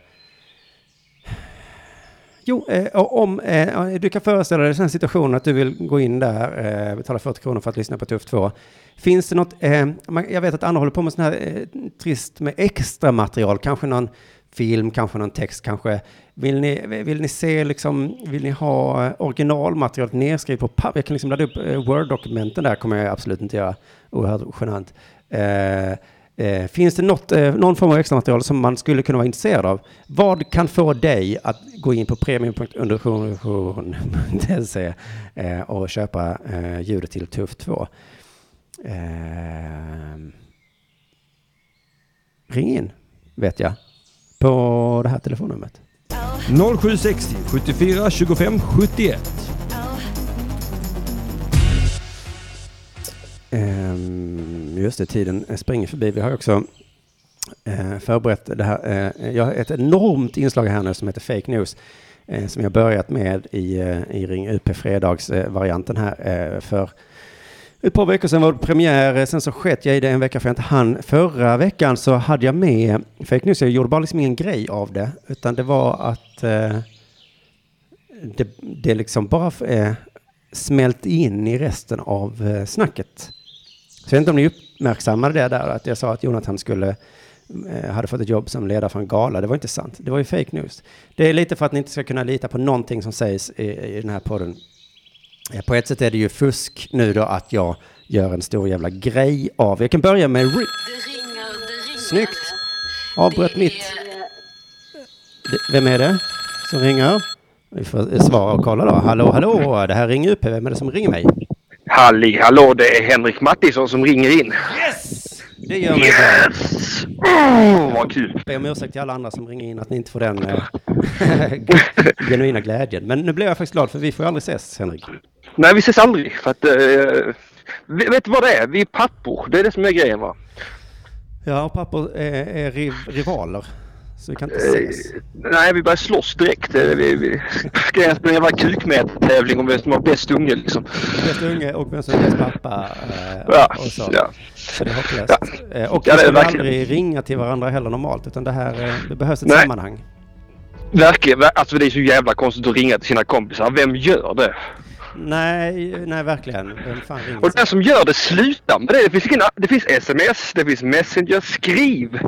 Jo, eh, om eh, du kan föreställa dig den situationen att du vill gå in där, eh, betala 40 kronor för att lyssna på Tuff 2. Finns det något, eh, man, jag vet att Anna håller på med sån här eh, trist med extra material, kanske någon film, kanske någon text, kanske. Vill ni, vill ni se liksom, vill ni ha eh, originalmaterialet nedskrivet på papper? Jag kan liksom ladda upp eh, Word-dokumenten där, kommer jag absolut inte göra. Oerhört genant. Eh, Eh, finns det något, eh, någon form av extra material som man skulle kunna vara intresserad av? Vad kan få dig att gå in på premium.understation.se eh, och köpa eh, ljudet till Tuff 2? Eh, ring in, vet jag, på det här telefonnumret. 0760 74 25 71. Just det, tiden springer förbi. Vi har också eh, förberett det här. Eh, jag har ett enormt inslag här nu som heter Fake News. Eh, som jag börjat med i, i Ring UP-fredagsvarianten här. för ett par veckor sedan var det premiär, eh, sen så sket jag i det en vecka för jag inte hann. Förra veckan så hade jag med Fake News, jag gjorde bara liksom ingen grej av det, utan det var att eh, det, det liksom bara eh, smält in i resten av snacket. Så jag vet inte om ni uppmärksammade det där, att jag sa att Jonathan skulle eh, hade fått ett jobb som ledare för en gala. Det var inte sant. Det var ju fake news. Det är lite för att ni inte ska kunna lita på någonting som sägs i, i den här podden. Eh, på ett sätt är det ju fusk nu då att jag gör en stor jävla grej av. Jag kan börja med... Ri- Snyggt! Avbröt mitt. Vem är det som ringer? Vi får svara och kolla då. Hallå, hallå, det här ringer upp. Vem är det som ringer mig? Halli hallå, det är Henrik Mattisson som ringer in. Yes! Det gör mig yes! Oh, vad kul! Be om ursäkt till alla andra som ringer in att ni inte får den eh, genuina glädjen. Men nu blev jag faktiskt glad för vi får ju aldrig ses, Henrik. Nej, vi ses aldrig. För att, uh, vet du vad det är? Vi är pappor. Det är det som är grejen va? Ja, pappor är, är riv, rivaler. Så vi kan inte ses. Eh, nej, vi börjar slåss direkt. Eh, vi, vi ska ens spela en jävla kukmätartävling om vem som har bäst unge liksom. Bäst unge och vem som är bäst pappa. Eh, ja, och så. ja. så det är hopplöst. Ja. Eh, och ja, vi ska aldrig ringa till varandra heller normalt, utan det här, eh, det behövs ett nej. sammanhang. Verkligen. Alltså det är så jävla konstigt att ringa till sina kompisar. Vem gör det? Nej, nej verkligen. Och den som gör det, sluta med det. Det finns, ingen, det finns sms, det finns messenger, skriv.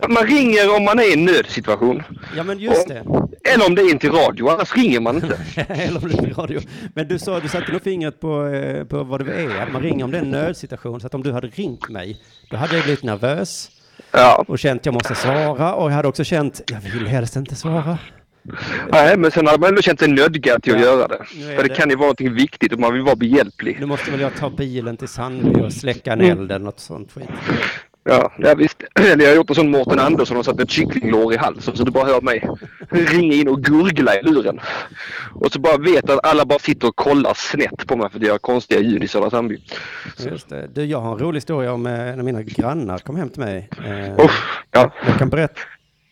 Ja. Man ringer om man är i en nödsituation. Ja, men just det. Eller om det är in till radio, annars ringer man inte. Eller om det är till radio. Men du sa, du satte nog fingret på, eh, på vad det är. Man ringer om det är en nödsituation. Så att om du hade ringt mig, då hade jag blivit nervös. Ja. Och känt jag måste svara. Och jag hade också känt, jag vill helst inte svara. Nej, men sen hade man ändå känt sig nödgad till ja, att göra det. För det, det, kan ju vara någonting viktigt och man vill vara behjälplig. Nu måste väl jag ta bilen till Sandby och släcka en eld eller något sånt skit. Ja, ja visst. Eller jag har gjort en sån Mårten Andersson och satt ett kycklinglår i halsen så du bara hör mig ringa in och gurgla i luren. Och så bara vet att alla bara sitter och kollar snett på mig för att jag konstiga ljud i Södra Sandby. Just det. Du, jag har en rolig historia om eh, när mina grannar kom hem till mig. Eh, oh, ja. Jag kan berätta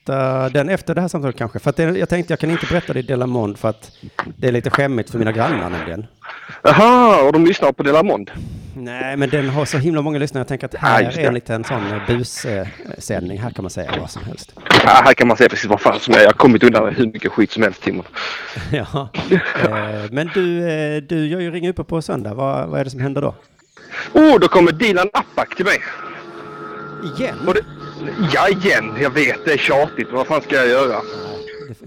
berätta den efter det här samtalet kanske. För det, jag tänkte jag kan inte berätta det i Delamond för att det är lite skämmigt för mina grannar nämligen. Jaha, och de lyssnar på Delamond? Nej, men den har så himla många lyssnare. Jag tänker att här ja, är en liten sån bussändning. Här kan man säga vad som helst. Ja, här kan man säga precis vad fan som är. Jag har kommit undan hur mycket skit som helst, Timon. ja, eh, men du, eh, du gör ju Ring uppe på söndag. Vad, vad är det som händer då? Oh, då kommer Dilan Apak till mig. Igen? Och det, Ja, igen. Jag vet, det är tjatigt. Vad fan ska jag göra?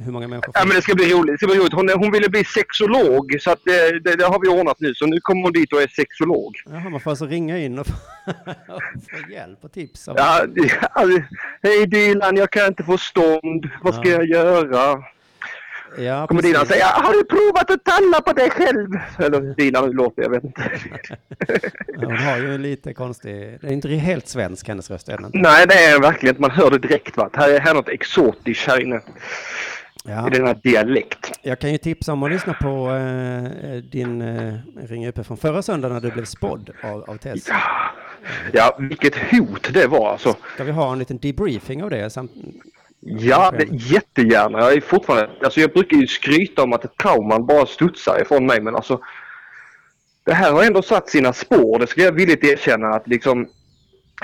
Hur många människor? Ja, men det ska bli roligt. Det ska bli roligt. Hon, hon ville bli sexolog, så att det, det, det, har vi ordnat nu. Så nu kommer hon dit och är sexolog. Jaha, man får alltså ringa in och få, få hjälp och tips? Av... Ja, hej Dilan, jag kan inte få stånd. Vad ska ja. jag göra? Ja, kommer Dilan säga, har du provat att talla på dig själv? Eller Dilan, hur låter jag vet inte. Hon har ju lite konstig, det är inte helt svensk hennes röst än. Nej, det är verkligen inte. Man hör det direkt. Va? Här är här något exotiskt här inne. Ja. i denna dialekt. Jag kan ju tipsa om att lyssna på eh, din eh, Ring uppe från förra söndagen när du blev spådd av, av Tess. Ja, vilket hot det var alltså. Ska vi ha en liten debriefing av det? Samt, Ja, det, jättegärna. Jag är fortfarande, alltså jag brukar ju skryta om att trauman bara studsar ifrån mig men alltså det här har ändå satt sina spår, det ska jag villigt erkänna att liksom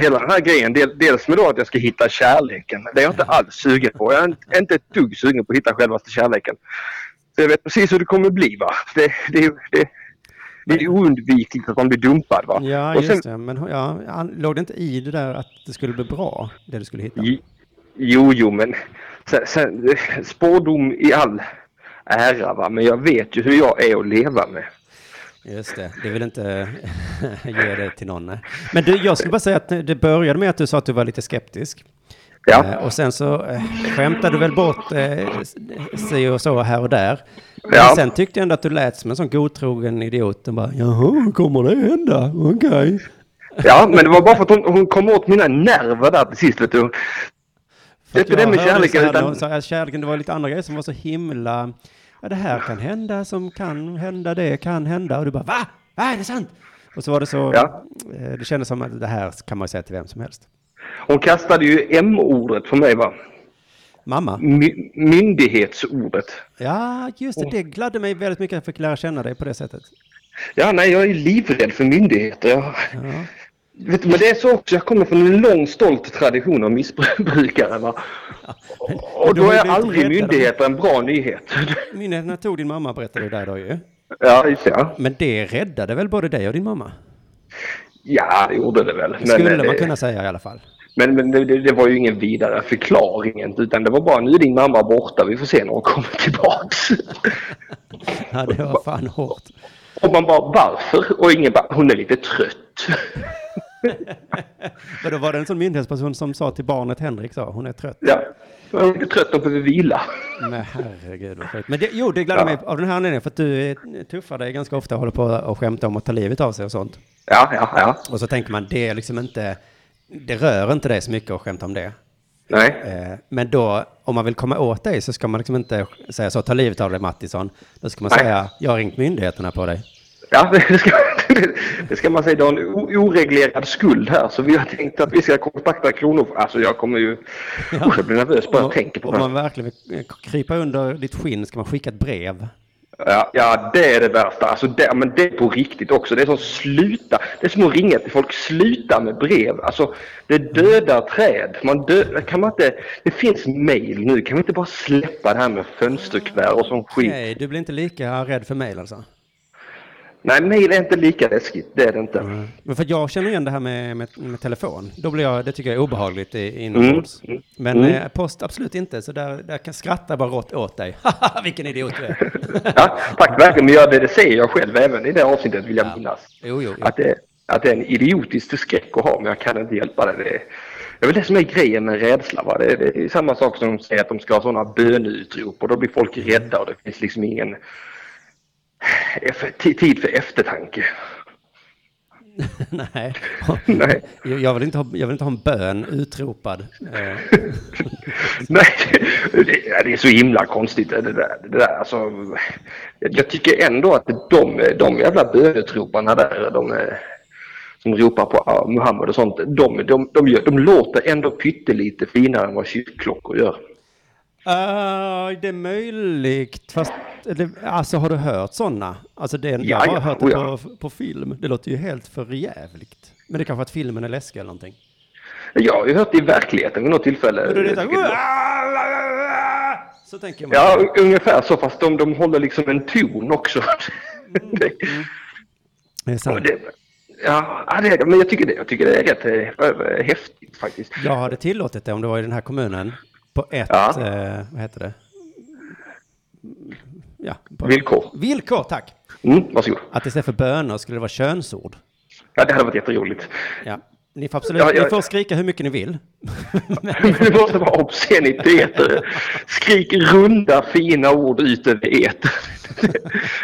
hela den här grejen, del, dels med då att jag ska hitta kärleken, det är jag inte alls sugen på. Jag är inte- inte ett dugg sugen på att hitta självaste kärleken. Så jag vet precis hur det kommer bli va. Det, det, det, det är oundvikligt att man blir dumpad va. ja, Och just sen- det. Men ja, låg det inte i det där att det skulle bli bra, det du skulle hitta? Jo, Jo, men sen, sen, spårdom i all ära, va? men jag vet ju hur jag är att leva med. Just det, det vill inte ge det till någon. Men du, jag skulle bara säga att det började med att du sa att du var lite skeptisk. Ja, Eh, och sen så eh, skämtade du väl bort eh, si och så här och där. Men Ja. sen tyckte jag ändå att du lät som en sån godtrogen idiot. Och bara, jaha, kommer det hända? Okej. ja, men det var bara för att hon, hon kom åt mina nerver där till sist. Vet du. För Det är inte det med kärleken, så här utan- att kärleken, det var lite andra grejer som var så himla, ja det här kan hända som kan hända, det kan hända. Och du bara, va? Va, är det sant? Och så var det så, Ja. eh, det kändes som att det här kan man säga till vem som helst. Hon kastade ju M-ordet för mig, va? Mamma? My, myndighetsordet. Ja, just det, det gladde mig väldigt mycket att jag fick lära känna dig på det sättet. Ja, nej, jag är livrädd för myndigheter. Ja. Vet, du, men det är så också, jag kommer från en lång stolt tradition av missbrukare. Va? Och då är aldrig myndigheter en bra nyhet. Myndigheterna tog din mamma, berättade du där då ju. Ja, just det. Ja. Men det räddade väl både dig och din mamma? Ja, det gjorde det väl. Det skulle eh, man kunna säga i alla fall. Men, men det, det det var ju ingen vidare förklaring utan det var bara nu är din mamma borta, vi får se när hon kommer tillbaks. Ja, det var fan hårt. Och man bara varför? Och ingen bara, hon är lite trött. Men då var det en sån myndighetsperson som sa till barnet Henrik sa, hon är trött. Ja, hon är trött och behöver vila. Men herregud vad sjukt. Men det, jo, det gladde Ja. mig av den här anledningen för att du tuffar dig ganska ofta och håller på och skämta om att ta livet av sig och sånt. Ja, ja, ja. Och så tänker man, det är liksom inte, det rör inte dig så mycket att skämta om det. Nej. Eh, Men då, om man vill komma åt dig så ska man liksom inte säga så, ta livet av dig Mattisson. Då ska man Nej. säga, jag har ringt myndigheterna på dig. Ja, det ska, det ska man säga. Du har en oreglerad skuld här så vi har tänkt att vi ska kontakta Kronofogden. Alltså jag kommer ju... Usch, jag blir nervös bara jag tänker på Om det. man verkligen vill krypa under ditt skinn ska man skicka ett brev. Ja, ja, det är det värsta. Alltså det, men det är på riktigt också. Det är som sluta. Det är som att ringa till folk. Sluta med brev. Alltså det dödar träd. Man dö, kan man inte, det finns mail nu. Kan vi inte bara släppa det här med fönsterkuvert och sån skit? Nej, du blir inte lika rädd för mejl alltså? Nej, mail är inte lika läskigt. Det är det inte. Men för jag känner igen det här med, med, med telefon. Då blir jag, det tycker jag är obehagligt i- inombords. Mm, Men mm. eh, post absolut inte, så där, där kan skratta bara rått åt dig. Haha, Vilken idiot du är. Ja, tack verkligen. Men jag, det, det säger jag själv även i det avsnittet vill jag minnas. Jo, jo, jo. Att det, att det är en idiotisk skräck att ha, men jag kan inte hjälpa det. Det är, det är väl det som är grejen med rädsla. Va? Det, det är samma sak som de säger att de ska ha sådana böneutrop och då blir folk rädda och det finns liksom ingen tid för eftertanke. Nej. Nej. Jag vill, inte ha, jag vill inte ha en bön utropad. Nej, det, det är så himla konstigt det där. Det där. Alltså, jag tycker ändå att de, de jävla bönetroparna där, de som ropar på Muhammed och sånt, de, de, de, gör, de låter ändå pyttelite finare än vad kyrkklockor gör. Ah, det är möjligt, fast alltså har du hört sådana? Alltså det, jag Ja, har ja, hört det oh ja. på, på film. Det låter ju helt för jävligt. Men det är kanske att filmen är läskig eller någonting. Jag har ju hört det i verkligheten vid något tillfälle. Är det det så tänker man. Ja, ungefär så, fast de, de håller liksom en ton också. det, Det är sant. och det, ja, ja, det, men jag tycker det, jag tycker det är rätt eh, häftigt faktiskt. Jag hade tillåtit det om det var i den här kommunen på ett, Ja. eh, vad heter det? Ja, på, Villkor. Villkor, tack. Mm, varsågod. Att istället för bönor skulle det vara könsord. Ja, det hade varit jätteroligt. Ja. Ni får absolut, Ja, ja. ni får skrika hur mycket ni vill. det måste vara obsceniteter. Skrik runda fina ord ut över etern.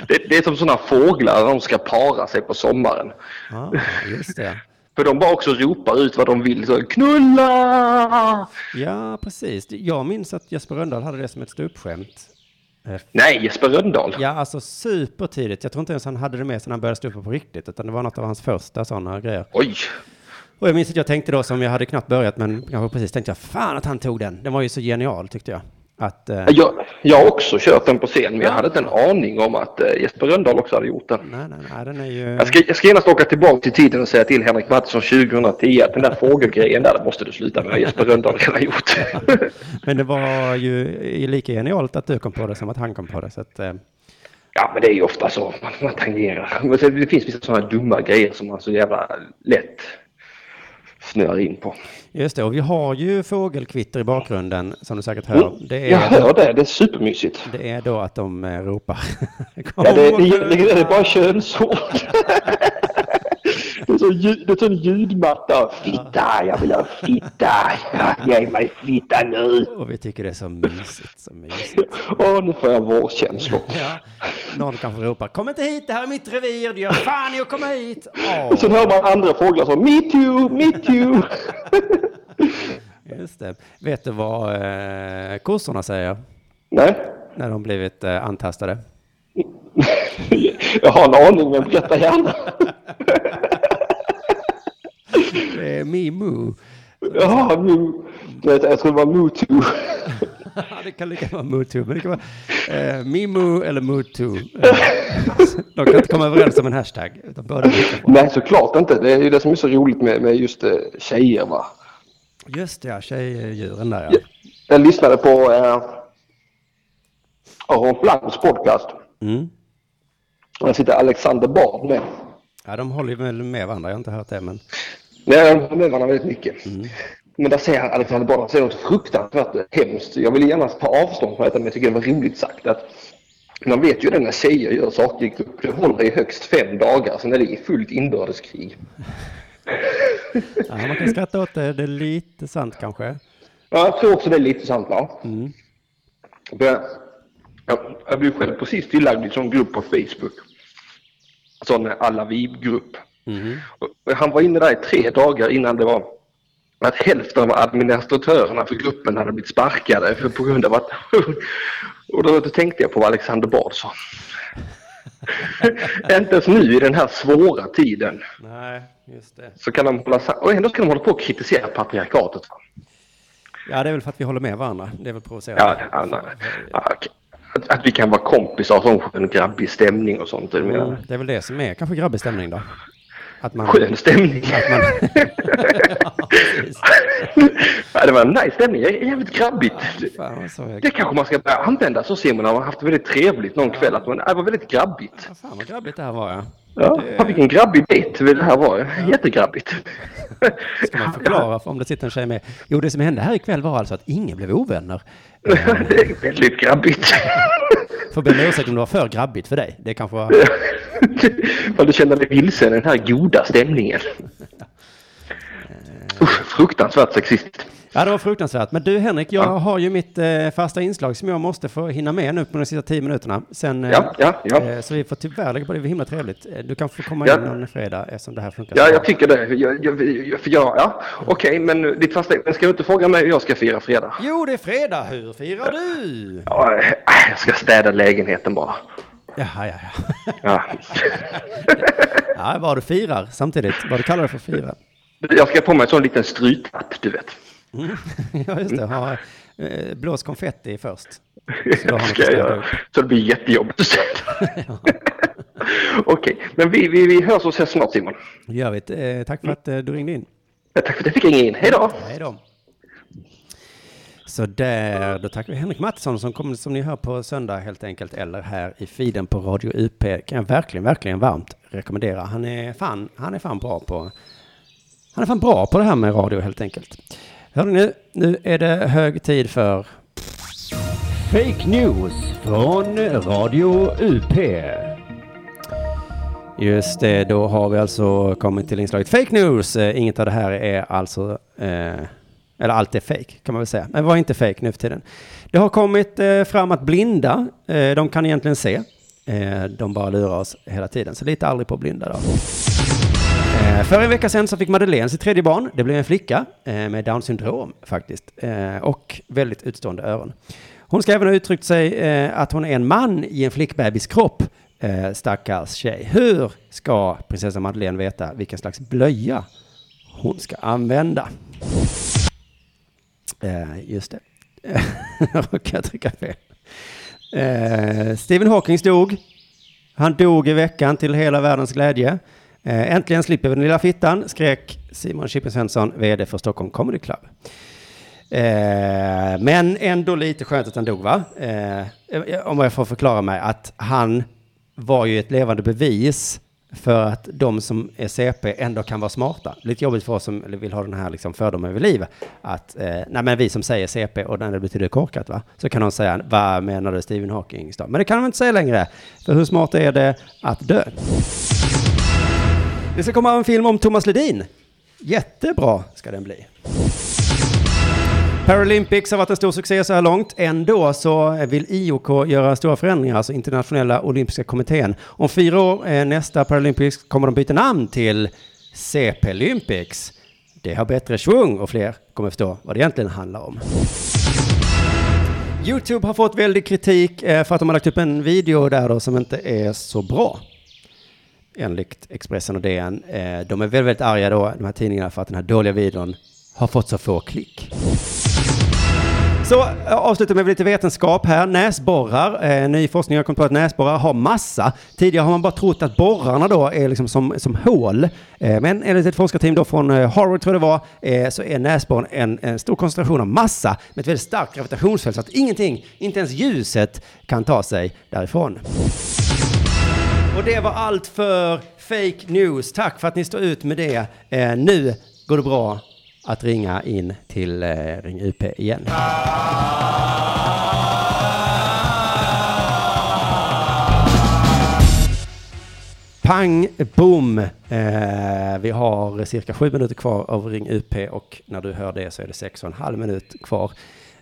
Det, det är som sådana fåglar när de ska para sig på sommaren. Ja, just det. För de bara också ropar ut vad de vill. Så, Knulla! Ja, precis. Jag minns att Jesper Rönndahl hade det som ett ståuppskämt. Eh, Nej, Jesper Rönndahl. Ja, alltså supertidigt. Jag tror inte ens han hade det med sig när han började stå upp på riktigt, utan det var något av hans första sådana grejer. Oj! Och jag minns att jag tänkte då, som jag hade knappt börjat, men kanske precis tänkte jag, fan att han tog den. Den var ju så genial tyckte jag. Att, eh, Jag, jag har också kört den på scen, men jag Ja. hade inte en aning om att eh, Jesper Rönndahl också hade gjort den. nej, nej, nej, den är ju... Jag ska, jag ska genast åka tillbaka till tiden och säga till Henrik Mattisson 2010 att den där fågelgrejen där, det måste du sluta med. Jesper Rönndahl redan gjort. Men det var ju lika genialt att du kom på det som att han kom på det. Så att, eh, Ja, men det är ju ofta så. Man, man tangerar. Men det finns vissa sådana dumma grejer som man så jävla lätt snöar in på. just det, och vi har ju fågelkvitter i bakgrunden, som du säkert hör. Det Mm. Jag är, hör det. Det är supermysigt. det är då att de eh, ropar. Ja, det, det, det, det är bara könsord. Det är, så, det är sån ljudmatta. Fitta, jag vill ha fitta. Ge mig fitta nu. Och vi tycker det är så mysigt, så mysigt. Åh, nu får jag vårkänslor. Ja, någon kanske ropar, kom inte hit, det här är mitt revir, du gör fan i att komma hit. Och sen Åh, hör man andra fåglar som Me too, me too. just det. Vet du vad eh, kossorna säger Nej, när de blivit eh, antastade? jag har en aning men berätta gärna. Det är me moo. Ja, mu. Jag jag tror det var. Ja, det kan lika vara Mutu, men det kan vara eh, Mimu eller Mutu. Eh, De kan inte komma överens om en hashtag, utan båda är. Nej, såklart inte. Det är ju det som är så roligt med, med just eh, tjejer va. Just det, ja, tjejdjuren där ja. Jag lyssnade på eh, Aron Flams podcast. Mm. Där sitter Alexander Bard med. Ja, de håller ju väl med varandra, jag har inte hört det, men Nej, de med varandra väldigt mycket. Men där säger Alexander Bard, säger något fruktansvärt hemskt. Jag vill gärna ta avstånd från detta, men jag tycker det var roligt sagt. att Man vet ju det när tjejer gör saker i grupp. Det håller i högst fem dagar, sen är det i fullt inbördeskrig. ja, man kan skratta åt det, det är lite sant kanske. Ja, jag tror också det är lite sant va? Mm. Jag, jag blev själv precis tillagd i en sån grupp på Facebook. Sån alla vi-grupp. Mm. Han var inne där i tre dagar innan det var att hälften av administratörerna för gruppen hade blivit sparkade för på grund av att... Och då, då tänkte jag på vad Alexander Bard sa. Inte ens nu i den här svåra tiden Nej, just det. så kan de hålla Och ändå ska de hålla på och kritisera patriarkatet. Ja, det är väl för att vi håller med varandra. Det är väl provocerande. Ja, ja, nej. Ja, okej. att, att vi kan vara kompisar och sån grabbig stämning och sånt. Mm, det är väl det som är kanske grabbig stämning då. Att man... Skön stämning. Man... ja, ja, det var en nice stämning. Jävligt grabbigt. Fan, så jag... Det kanske man ska börja använda så ser man när man har haft det väldigt trevligt någon kväll. Att man, det var väldigt grabbigt. Ja, Fan vad grabbigt det här var ja. Ja, vilken grabbig dejt det här var. Jättegrabbigt. Ska man förklara för om det sitter en tjej med? Jo, det som hände här ikväll var alltså att ingen blev ovänner. det är väldigt grabbigt. Får be om ursäkt om det var för grabbigt för dig. Det kanske var... Vad du känner dig vilsen i den här goda stämningen. Usch, fruktansvärt sexistiskt. Ja, det var fruktansvärt. Men du Henrik, jag har ju mitt eh, fasta inslag som jag måste få hinna med nu på de sista tio minuterna. Sen, eh, Ja, ja, ja. eh, så vi får tyvärr lägga på det. Det var himla trevligt. Eh, Du kan få komma Ja. in någon fredag eftersom det här funkar. Ja, jag tycker det. Jag, jag, jag, för jag, ja, Okej, men ditt fasta... Men ska du inte fråga mig hur jag ska fira fredag? Jo, det är fredag. Hur firar du? Ja, äh, jag ska städa lägenheten bara. Jaha, ja, ja. Ja. ja, vad du firar samtidigt. Vad du kallar det för fira. Jag ska på mig en sån liten strythatt, du vet. ja, just det. Ha, eh, blås konfetti först. Så göra. upp. Så det blir jättejobbigt att städa. Okej, men vi, vi, vi hörs och ses snart Simon. Det gör vi. Eh, tack för att eh, du ringde in. Ja, Tack för att jag fick ringa in. Hej då! Hej då. Så där, då tackar vi Henrik Mattisson som kommer som ni hör på söndag helt enkelt eller här i feeden på Radio UP. Kan jag verkligen, verkligen varmt rekommendera. Han är fan, han är fan bra på, han är fan bra på det här med radio helt enkelt. Hörde nu, nu är det hög tid för Fake news från Radio UP. Just det, då har vi alltså kommit till inslaget Fake News. Eh, Inget av det här är alltså, eh, eller allt är fake kan man väl säga. Men var inte fake nu för tiden. Det har kommit eh, fram att blinda, eh, de kan egentligen se. Eh, de bara lurar oss hela tiden, så lita aldrig på blinda då. Eh, För en vecka sedan så fick Madeleine sitt tredje barn. Det blev en flicka eh, med Downs syndrom faktiskt. Eh, och väldigt utstående öron. Hon ska även ha uttryckt sig att hon är en man i en flickbebis kropp. Stackars tjej. Hur ska prinsessa Madeleine veta vilken slags blöja hon ska använda? Just det. Jag råkade trycka fel. Stephen Hawking dog. Han dog i veckan till hela världens glädje. Eh, äntligen slipper vi den lilla fittan, skrek Simon Chippen Svensson, vd för Stockholm Comedy Club. Eh, men ändå lite skönt att han dog, va? Eh, eh, om jag får förklara mig, att han var ju ett levande bevis för att de som är CP ändå kan vara smarta. Lite jobbigt för oss som vill ha den här liksom fördomen över livet. Att, eh, nej men vi som säger CP och när det betyder korkat va, så kan de säga, vad menar du Stephen Hawking? Men det kan de inte säga längre. För hur smart är det att dö? Det ska komma en film om Thomas Ledin. Jättebra ska den bli. Paralympics har varit en stor succé så här långt. Ändå så vill IOK göra stora förändringar, alltså Internationella Olympiska Kommittén. Om fyra år, eh, nästa Paralympics, kommer de byta namn till CP Olympics. Det har bättre svung och fler kommer förstå vad det egentligen handlar om. YouTube har fått väldigt kritik eh, för att de har lagt upp en video där då som inte är så bra. Enligt Expressen och DN. Eh, De är väldigt, väldigt arga då, de här tidningarna, för att den här dåliga videon har fått så få klick. Så eh, avslutar med lite vetenskap här. Näsborrar, eh, ny forskning har kommit på att näsborrar har massa. Tidigare har man bara trott att borrarna då är liksom som, som hål. Eh, men enligt ett forskarteam då från eh, Harvard tror jag det var, eh, så är näsborren en, en stor koncentration av massa med ett väldigt starkt gravitationsfält så att ingenting, inte ens ljuset, kan ta sig därifrån. Och det var allt för Fake News. Tack för att ni står ut med det. Eh, nu går det bra att ringa in till eh, Ring UP igen. Pang boom. Eh, vi har cirka sju minuter kvar av Ring UP och när du hör det så är det sex och en halv minut kvar.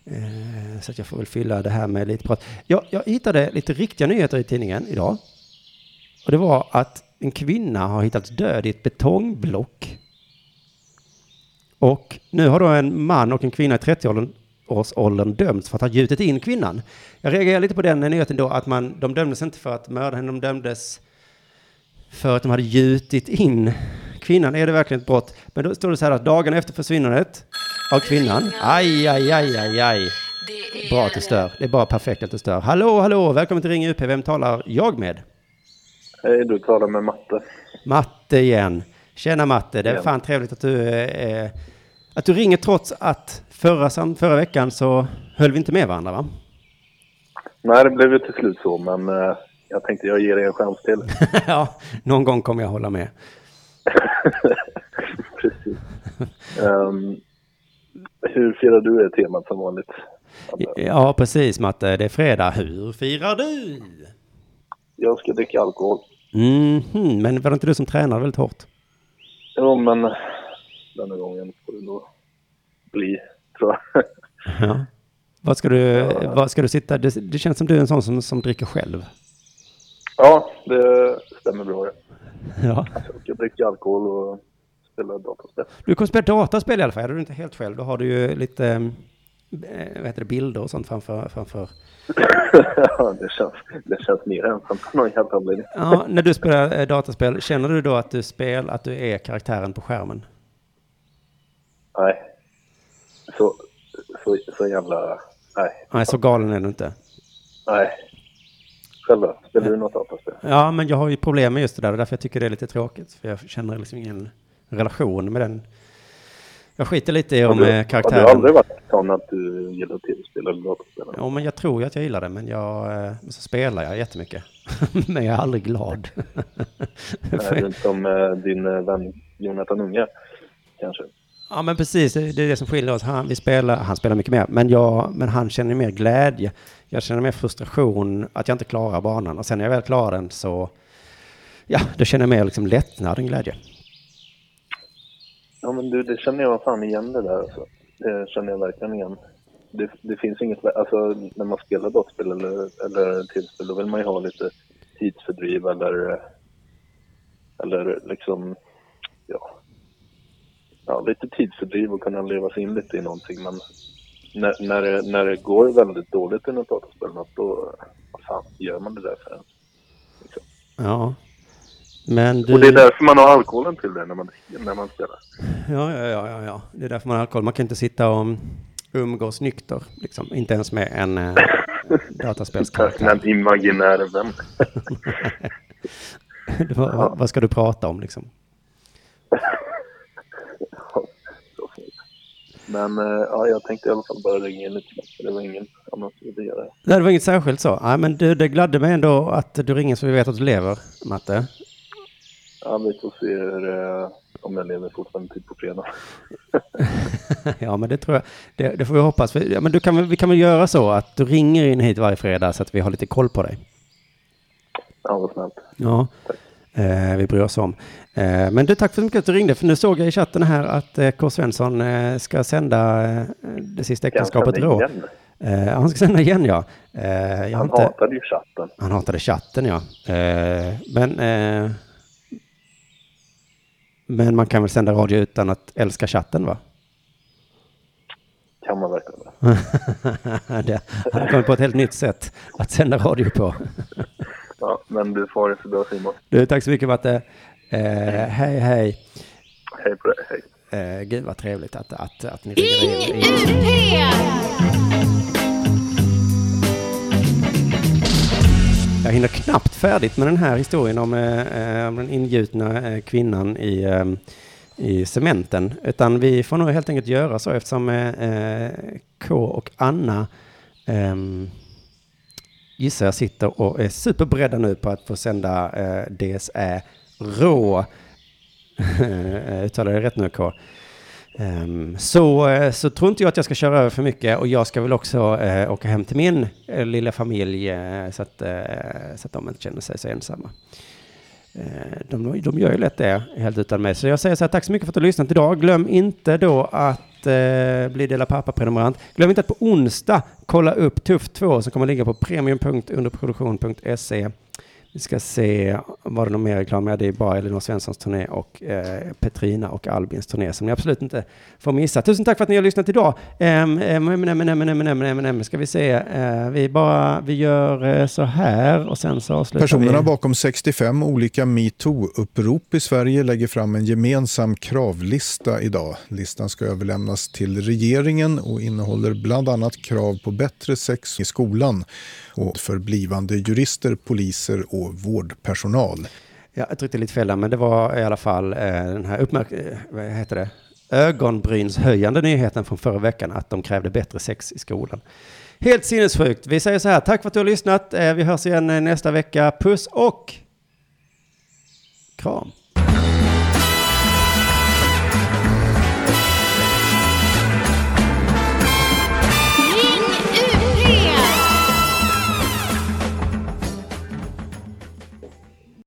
Eh, så att jag får väl fylla det här med lite prat. Jag, jag hittade lite riktiga nyheter i tidningen idag. Och det var att en kvinna har hittats död i ett betongblock. Och nu har då en man och en kvinna i 30-årsåldern dömts för att ha gjutit in kvinnan. Jag reagerar lite på den nyheten då att man, de dömdes inte för att mörda henne, de dömdes för att de hade gjutit in kvinnan. Är det verkligen ett brott? Men då står det så här att dagen efter försvinnandet av kvinnan, aj, aj, aj, aj, aj. Bra att du stör. Det är bara perfekt att du stör. Hallå, hallå, välkommen till Ring UP. Vem talar jag med? Hej, du talar med Matte. Matte igen. Tjena Matte, det är fan trevligt att du, eh, att du ringer trots att förra, förra veckan så höll vi inte med varandra va? Nej, det blev ju till slut så, men eh, jag tänkte jag ger dig en chans till. ja, någon gång kommer jag hålla med. Precis. Ehm, hur firar du det temat som vanligt? Ja, precis Matte, det är fredag. Hur firar du? Jag ska dricka alkohol. Mhm, men var det inte du som tränade väldigt hårt? Jo, men denna gången får det nog bli, tror jag. Ja. Vad ska du, vad ska du sitta? Det, det känns som du är en sån som, som dricker själv. Ja, det stämmer bra. ja. Ja. Jag dricka alkohol och spela dataspel. Du kommer spela dataspel i alla fall, är du inte helt själv. Då har du ju lite vad heter det, bilder och sånt framför, framför. Ja, det känns, det känns mer ensamt på någon jävla anledning. Ja, när du spelar eh, dataspel, känner du då att du spel, att du är karaktären på skärmen? Nej. Så, så, så jävla... Nej. Nej, så galen är du inte. Nej. Själv då? Spelar du något dataspel? Ja, men jag har ju problem med just det där, och därför jag tycker det är lite tråkigt. För jag känner liksom ingen relation med den. Jag skiter lite i om Har du- eh, Har karaktären... du aldrig varit sån att du gillar tv-spel eller dataspel? Ja, men jag tror ju att jag gillar det, men jag, eh, så spelar jag jättemycket. men jag är aldrig glad. Nej, inte som eh, din vän Jonathan Unge, kanske? Ja men precis, det det är det som skiljer oss. Han, vi spelar, han spelar mycket mer, men, jag, men han känner mer glädje. Jag känner mer frustration att jag inte klarar banan. Och sen när jag väl klarar den så, ja, då känner jag mer liksom lättnad än glädje. Ja, men du, det känner jag fan igen det där alltså. Det känner jag verkligen igen. Det, det finns inget, alltså när man spelar dataspel eller, eller tillspel då vill man ju ha lite tidsfördriv eller, eller liksom, ja, ja, lite tidsfördriv och kunna leva sig in lite i någonting. Men när, när, det, när det går väldigt dåligt i något dataspel, då vad fan gör man det där för? Liksom. Ja. Men du... Och det är därför man har alkoholen till det när man, när man spelar. Ja, ja, ja, ja, ja. Det är därför man har alkohol. Man kan inte sitta och umgås nykter, liksom. Inte ens med en eh, dataspelskaraktär. En imaginär vän. vad, vad- vad ska du prata om liksom? Men eh, ja, jag tänkte i alla fall bara ringa in lite. för Det var ingen annan som ville göra det. Det var inget särskilt så. Nej, men du, det gladde mig ändå att du ringer så vi vet att du lever, Matte. Ja, vi får se hur, eh, om jag lever fortfarande till på fredag. ja, men det tror jag. Det, det får vi hoppas. För, ja, men du kan, vi kan väl göra så att du ringer in hit varje fredag så att vi har lite koll på dig. Ja, vad snällt. Ja, eh, vi bryr oss om. Eh, men du, tack för mycket att du ringde. För nu såg jag i chatten här att eh, K. Svensson eh, ska sända eh, det sista äktenskapet rå. Eh, han ska sända igen, ja. Eh, Han inte... hatade ju chatten. Han hatade chatten, ja. Men, men man kan väl sända radio utan att älska chatten, va? Kan man verkligen det? han har kommit på ett helt nytt sätt att sända radio på. Ja, men du får det så bra Simon. Du, tack så mycket, Matte. Eh, hej, hej. Hej på dig, hej. Eh, gud, vad trevligt att, att, att ni ringer in. Jag hinner knappt färdigt med den här historien om, eh, eh, om den ingjutna eh, kvinnan i, eh, i cementen. Utan vi får nog helt enkelt göra så eftersom eh, eh K och Anna ehm, gissar jag sitter och är superberedda nu på att få sända eh, DSÄ rå. Eh, uttalar jag det rätt nu K? Um, så, eh, så tror inte jag att jag ska köra över för mycket och jag ska väl också uh, åka hem till min uh, lilla familj uh, så, att, så att de inte känner sig så ensamma. De, de gör ju lätt det helt utan mig. Så jag säger så här, tack så mycket för att du har lyssnat idag. Glöm inte då att bli Dela Pappa-prenumerant. Glöm inte att på onsdag kolla upp Tuff 2 som kommer ligga på premium.underproduktion.se. Vi ska se, var det någon mer reklam? Ja, det är bara Elinor Svenssons turné och eh, Petrina och Albins turné som ni absolut inte får missa. Tusen tack för att ni har lyssnat idag. Ehm, ehm, ehm, ska vi se, eh, vi bara, vi gör eh, så här och sen så avslutar Personerna vi. bakom 65 olika metoo-upprop i Sverige lägger fram en gemensam kravlista idag. Listan ska överlämnas till regeringen och innehåller bland annat krav på bättre sex i skolan och för blivande jurister, poliser och vårdpersonal. Ja, jag tryckte lite fel där, men det var i alla fall eh, den här uppmärk... Eh, vad heter det? Ögonbrynshöjande nyheten från förra veckan att de krävde bättre sex i skolan. Helt sinnessjukt. Vi säger så här, tack för att du har lyssnat. Eh, vi hörs igen eh, nästa vecka. Puss och kram.